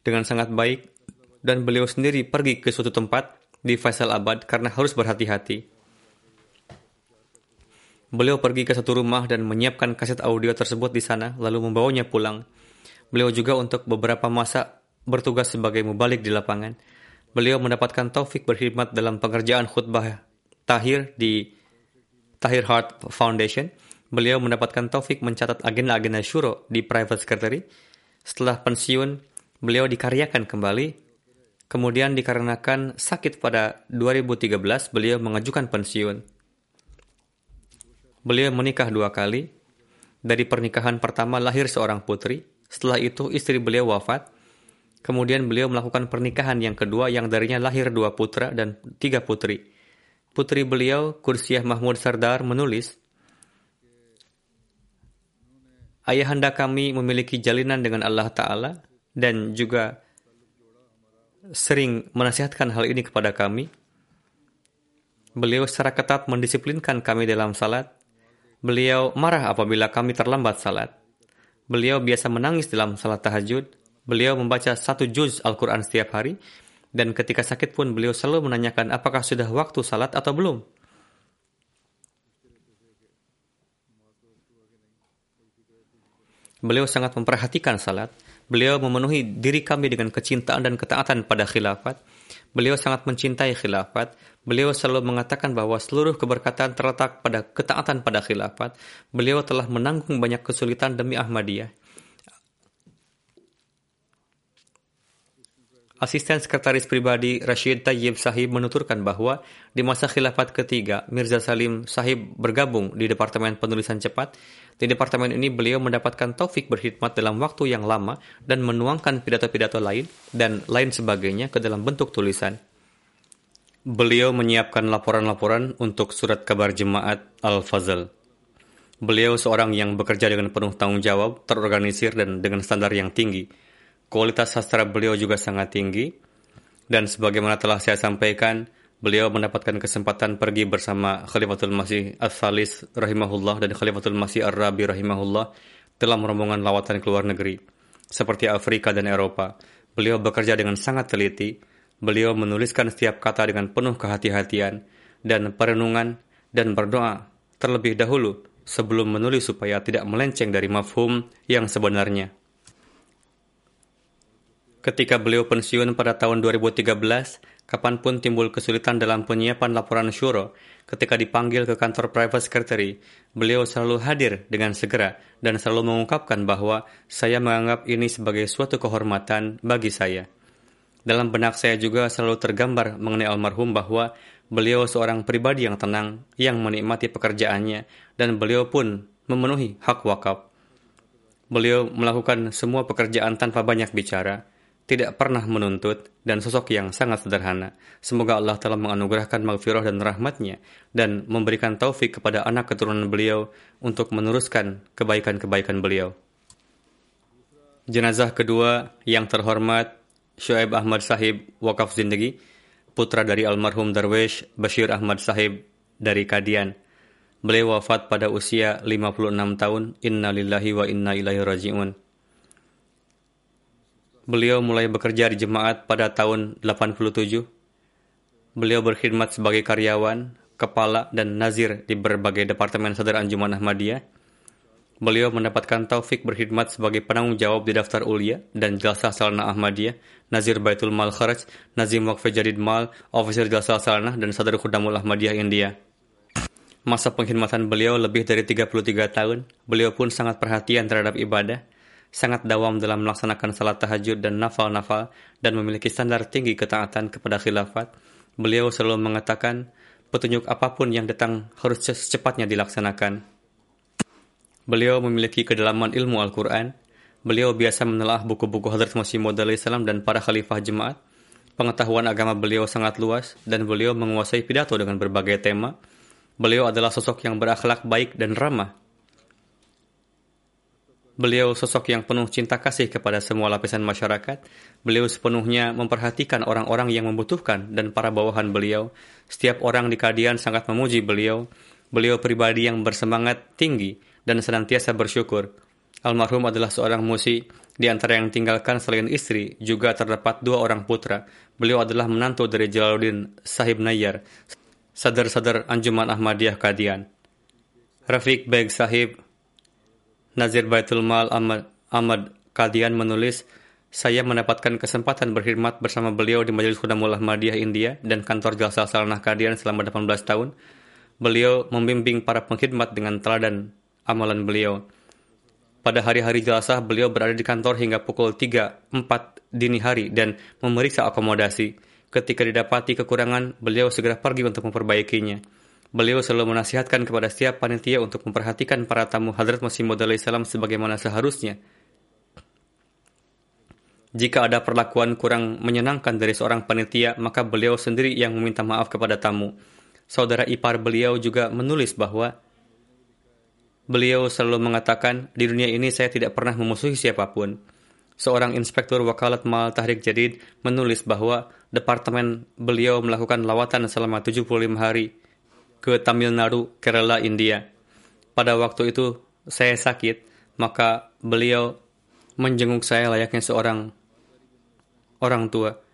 dengan sangat baik dan beliau sendiri pergi ke suatu tempat di Faisal Abad karena harus berhati-hati. Beliau pergi ke satu rumah dan menyiapkan kaset audio tersebut di sana, lalu membawanya pulang. Beliau juga untuk beberapa masa bertugas sebagai mubalik di lapangan. Beliau mendapatkan taufik berkhidmat dalam pengerjaan khutbah Tahir di Tahir Heart Foundation. Beliau mendapatkan taufik mencatat agenda-agenda syuro di private secretary. Setelah pensiun, beliau dikaryakan kembali. Kemudian dikarenakan sakit pada 2013, beliau mengajukan pensiun. Beliau menikah dua kali. Dari pernikahan pertama lahir seorang putri, setelah itu istri beliau wafat. Kemudian beliau melakukan pernikahan yang kedua yang darinya lahir dua putra dan tiga putri. Putri beliau, Kursiah Mahmud Sardar, menulis, Ayahanda kami memiliki jalinan dengan Allah Ta'ala dan juga sering menasihatkan hal ini kepada kami. Beliau secara ketat mendisiplinkan kami dalam salat. Beliau marah apabila kami terlambat salat. Beliau biasa menangis dalam salat tahajud. Beliau membaca satu juz Al-Quran setiap hari. Dan ketika sakit pun beliau selalu menanyakan apakah sudah waktu salat atau belum. Beliau sangat memperhatikan salat. Beliau memenuhi diri kami dengan kecintaan dan ketaatan pada khilafat. Beliau sangat mencintai khilafat. Beliau selalu mengatakan bahwa seluruh keberkatan terletak pada ketaatan pada khilafat. Beliau telah menanggung banyak kesulitan demi Ahmadiyah. Asisten Sekretaris Pribadi Rashid Tayyib Sahib menuturkan bahwa di masa khilafat ketiga, Mirza Salim Sahib bergabung di Departemen Penulisan Cepat. Di departemen ini beliau mendapatkan taufik berkhidmat dalam waktu yang lama dan menuangkan pidato-pidato lain dan lain sebagainya ke dalam bentuk tulisan. Beliau menyiapkan laporan-laporan untuk surat kabar jemaat Al-Fazl. Beliau seorang yang bekerja dengan penuh tanggung jawab, terorganisir, dan dengan standar yang tinggi Kualitas sastra beliau juga sangat tinggi, dan sebagaimana telah saya sampaikan, beliau mendapatkan kesempatan pergi bersama Khalifatul Masih As-Salis rahimahullah dan Khalifatul Masih Ar-Rabi rahimahullah dalam rombongan lawatan ke luar negeri, seperti Afrika dan Eropa. Beliau bekerja dengan sangat teliti, beliau menuliskan setiap kata dengan penuh kehati-hatian dan perenungan dan berdoa terlebih dahulu sebelum menulis supaya tidak melenceng dari mafhum yang sebenarnya. Ketika beliau pensiun pada tahun 2013, kapan pun timbul kesulitan dalam penyiapan laporan syuro, ketika dipanggil ke kantor private secretary, beliau selalu hadir dengan segera dan selalu mengungkapkan bahwa saya menganggap ini sebagai suatu kehormatan bagi saya. Dalam benak saya juga selalu tergambar mengenai almarhum bahwa beliau seorang pribadi yang tenang, yang menikmati pekerjaannya, dan beliau pun memenuhi hak wakaf. Beliau melakukan semua pekerjaan tanpa banyak bicara, tidak pernah menuntut, dan sosok yang sangat sederhana. Semoga Allah telah menganugerahkan maghfirah dan rahmatnya dan memberikan taufik kepada anak keturunan beliau untuk meneruskan kebaikan-kebaikan beliau. Jenazah kedua yang terhormat Shu'aib Ahmad Sahib Wakaf Zindagi, putra dari almarhum Darwish Bashir Ahmad Sahib dari Kadian. Beliau wafat pada usia 56 tahun. Inna lillahi wa inna ilaihi raji'un. Beliau mulai bekerja di jemaat pada tahun 87. Beliau berkhidmat sebagai karyawan, kepala, dan nazir di berbagai departemen sadar Anjuman Ahmadiyah. Beliau mendapatkan taufik berkhidmat sebagai penanggung jawab di daftar ulia dan jalsah salana Ahmadiyah, Nazir Baitul Mal Kharaj, Nazim Waqf Jadid Mal, Officer Jalsah Salana, dan Sadar Khudamul Ahmadiyah India. Masa pengkhidmatan beliau lebih dari 33 tahun. Beliau pun sangat perhatian terhadap ibadah sangat dawam dalam melaksanakan salat tahajud dan nafal-nafal, dan memiliki standar tinggi ketaatan kepada khilafat, beliau selalu mengatakan, petunjuk apa pun yang datang harus secepatnya dilaksanakan. Beliau memiliki kedalaman ilmu Al-Quran. Beliau biasa menelaah buku-buku Hadrat Masih Maud salam dan para khalifah jemaat. Pengetahuan agama beliau sangat luas dan beliau menguasai pidato dengan berbagai tema. Beliau adalah sosok yang berakhlak baik dan ramah Beliau sosok yang penuh cinta kasih kepada semua lapisan masyarakat. Beliau sepenuhnya memperhatikan orang-orang yang membutuhkan dan para bawahan beliau. Setiap orang di Kadian sangat memuji beliau. Beliau pribadi yang bersemangat tinggi dan senantiasa bersyukur. Almarhum adalah seorang musi. Di antara yang tinggalkan selain istri, juga terdapat dua orang putra. Beliau adalah menantu dari Jalaluddin Sahib Nayyar, sadar-sadar Anjuman Ahmadiyah Kadian. Rafiq Beg Sahib Nazir Baitul Mal Ahmad, Ahmad Kadian menulis, saya mendapatkan kesempatan berkhidmat bersama beliau di Majelis Khudamul Ahmadiyah India dan kantor Jalsa Salanah Kadian selama 18 tahun. Beliau membimbing para pengkhidmat dengan teladan amalan beliau. Pada hari-hari jelasah, beliau berada di kantor hingga pukul 3, 4 dini hari dan memeriksa akomodasi. Ketika didapati kekurangan, beliau segera pergi untuk memperbaikinya. Beliau selalu menasihatkan kepada setiap panitia untuk memperhatikan para tamu Hadrat Masih Maud salam sebagaimana seharusnya. Jika ada perlakuan kurang menyenangkan dari seorang panitia, maka beliau sendiri yang meminta maaf kepada tamu. Saudara ipar beliau juga menulis bahwa beliau selalu mengatakan, di dunia ini saya tidak pernah memusuhi siapa pun. Seorang inspektur wakalat Mal Tahrik Jadid menulis bahwa departemen beliau melakukan lawatan selama 75 hari ke Tamil Nadu, Kerala, India. Pada waktu itu saya sakit, maka beliau menjenguk saya layaknya seorang orang tua.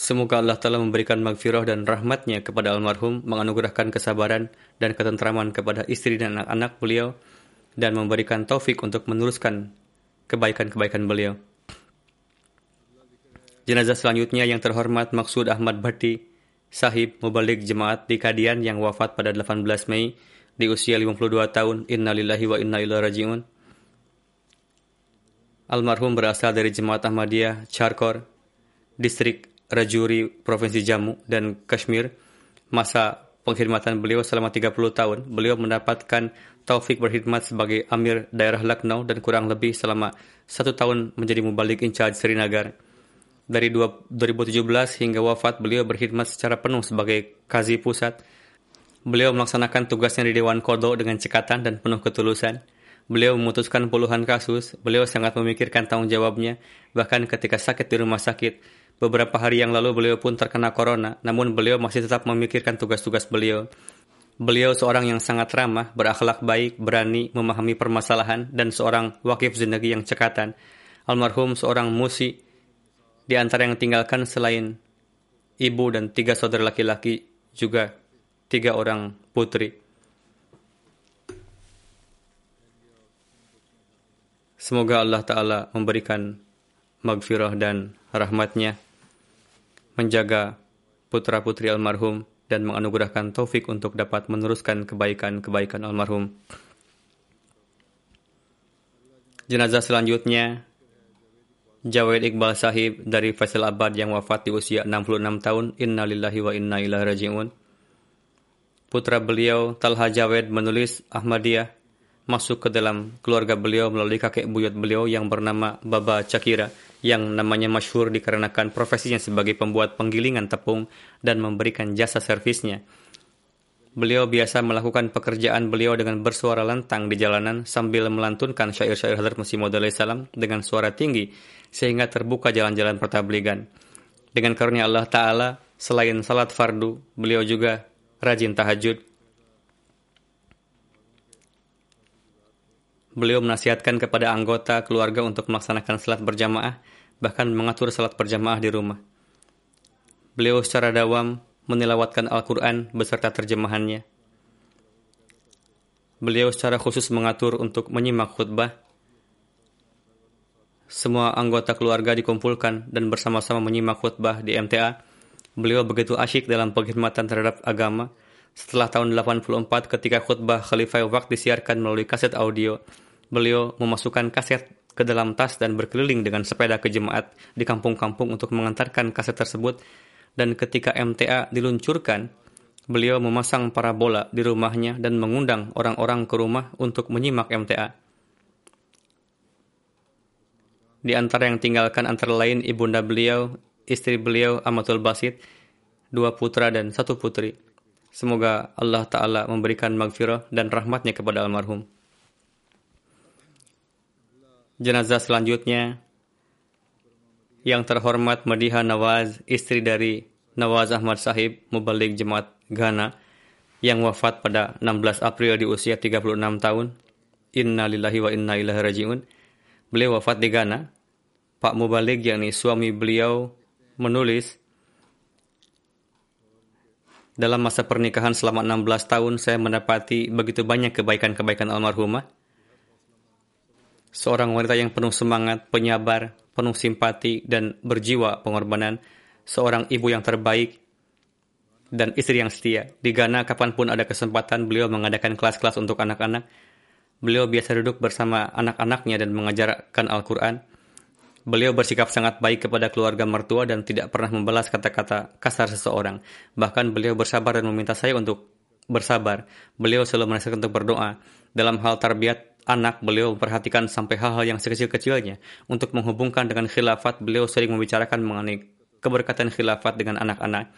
Semoga Allah Ta'ala memberikan magfirah dan rahmatnya kepada almarhum, menganugerahkan kesabaran dan ketentraman kepada istri dan anak-anak beliau, dan memberikan taufik untuk meneruskan kebaikan-kebaikan beliau. Jenazah selanjutnya yang terhormat Maksud Ahmad Bhatti, sahib mubalik jemaat di Kadian yang wafat pada 18 Mei di usia 52 tahun. Innalillahi wa inna ilaihi rajiun. Almarhum berasal dari jemaat Ahmadiyah Charkor, distrik Rajuri, Provinsi Jammu dan Kashmir. Masa pengkhidmatan beliau selama 30 tahun, beliau mendapatkan taufik berkhidmat sebagai Amir daerah Lucknow dan kurang lebih selama satu tahun menjadi mubalik in charge Srinagar. Dari 2017 hingga wafat, beliau berkhidmat secara penuh sebagai kazi pusat. Beliau melaksanakan tugasnya di Dewan Kodo dengan cekatan dan penuh ketulusan. Beliau memutuskan puluhan kasus. Beliau sangat memikirkan tanggung jawabnya. Bahkan ketika sakit di rumah sakit, beberapa hari yang lalu beliau pun terkena corona. Namun beliau masih tetap memikirkan tugas-tugas beliau. Beliau seorang yang sangat ramah, berakhlak baik, berani, memahami permasalahan, dan seorang wakif zindagi yang cekatan. Almarhum seorang musi di antara yang tinggalkan selain ibu dan tiga saudara laki-laki juga tiga orang putri. Semoga Allah Ta'ala memberikan magfirah dan rahmatnya, menjaga putra-putri almarhum, dan menganugerahkan taufik untuk dapat meneruskan kebaikan-kebaikan almarhum. Jenazah selanjutnya Jawed Iqbal Sahib dari Faisal Abad yang wafat di usia 66 tahun. Inna lillahi wa inna ilaihi raji'un. Putra beliau, Talha Jawed, menulis Ahmadiyah masuk ke dalam keluarga beliau melalui kakek buyut beliau yang bernama Baba Cakira yang namanya masyhur dikarenakan profesinya sebagai pembuat penggilingan tepung dan memberikan jasa servisnya. Beliau biasa melakukan pekerjaan beliau dengan bersuara lantang di jalanan sambil melantunkan syair-syair Hadrat Masih Maud salam dengan suara tinggi sehingga terbuka jalan-jalan pertabligan. Dengan karunia Allah Ta'ala, selain salat fardu, beliau juga rajin tahajud. Beliau menasihatkan kepada anggota keluarga untuk melaksanakan salat berjamaah, bahkan mengatur salat berjamaah di rumah. Beliau secara dawam menilawatkan Al-Quran beserta terjemahannya. Beliau secara khusus mengatur untuk menyimak khutbah. Semua anggota keluarga dikumpulkan dan bersama-sama menyimak khutbah di MTA. Beliau begitu asyik dalam pengkhidmatan terhadap agama. Setelah tahun 84 ketika khutbah Khalifah Waqt disiarkan melalui kaset audio, beliau memasukkan kaset ke dalam tas dan berkeliling dengan sepeda ke jemaat di kampung-kampung untuk mengantarkan kaset tersebut dan ketika MTA diluncurkan, beliau memasang parabola di rumahnya dan mengundang orang-orang ke rumah untuk menyimak MTA. Di antara yang tinggalkan antara lain ibunda beliau, istri beliau Amatul Basit, dua putra dan satu putri. Semoga Allah Ta'ala memberikan magfirah dan rahmatnya kepada almarhum. Jenazah selanjutnya, yang terhormat Madiha Nawaz, istri dari Nawaz Ahmad Sahib, Mubalik Jemaat Ghana, yang wafat pada 16 April di usia 36 tahun. Inna lillahi wa inna ilaihi raji'un. Beliau wafat di Ghana. Pak Mubalik, yakni suami beliau, menulis, dalam masa pernikahan selama 16 tahun, saya mendapati begitu banyak kebaikan-kebaikan almarhumah. Seorang wanita yang penuh semangat, penyabar, penuh simpati, dan berjiwa pengorbanan. Seorang ibu yang terbaik, dan istri yang setia. Di Ghana, kapan pun ada kesempatan, beliau mengadakan kelas-kelas untuk anak-anak. Beliau biasa duduk bersama anak-anaknya dan mengajarkan Al-Quran. Beliau bersikap sangat baik kepada keluarga mertua dan tidak pernah membalas kata-kata kasar seseorang. Bahkan beliau bersabar dan meminta saya untuk bersabar. Beliau selalu menasihatkan untuk berdoa. Dalam hal tarbiyat anak, beliau memperhatikan sampai hal-hal yang sekecil-kecilnya. Untuk menghubungkan dengan khilafat, beliau sering membicarakan mengenai keberkatan khilafat dengan anak-anak.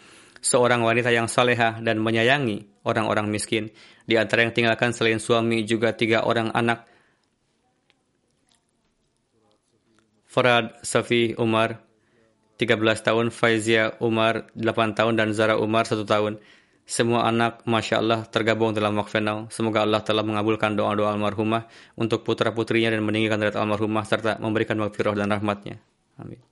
Seorang wanita yang salehah dan menyayangi orang-orang miskin. Di antara yang tinggalkan selain suami juga tiga orang anak Farad Safi Umar 13 tahun, Faizia Umar 8 tahun, dan Zara Umar 1 tahun. Semua anak, Masya Allah, tergabung dalam wakaf now. Semoga Allah telah mengabulkan doa-doa almarhumah untuk putra-putrinya dan meninggikan derajat almarhumah serta memberikan wakfirah dan rahmatnya. Amin.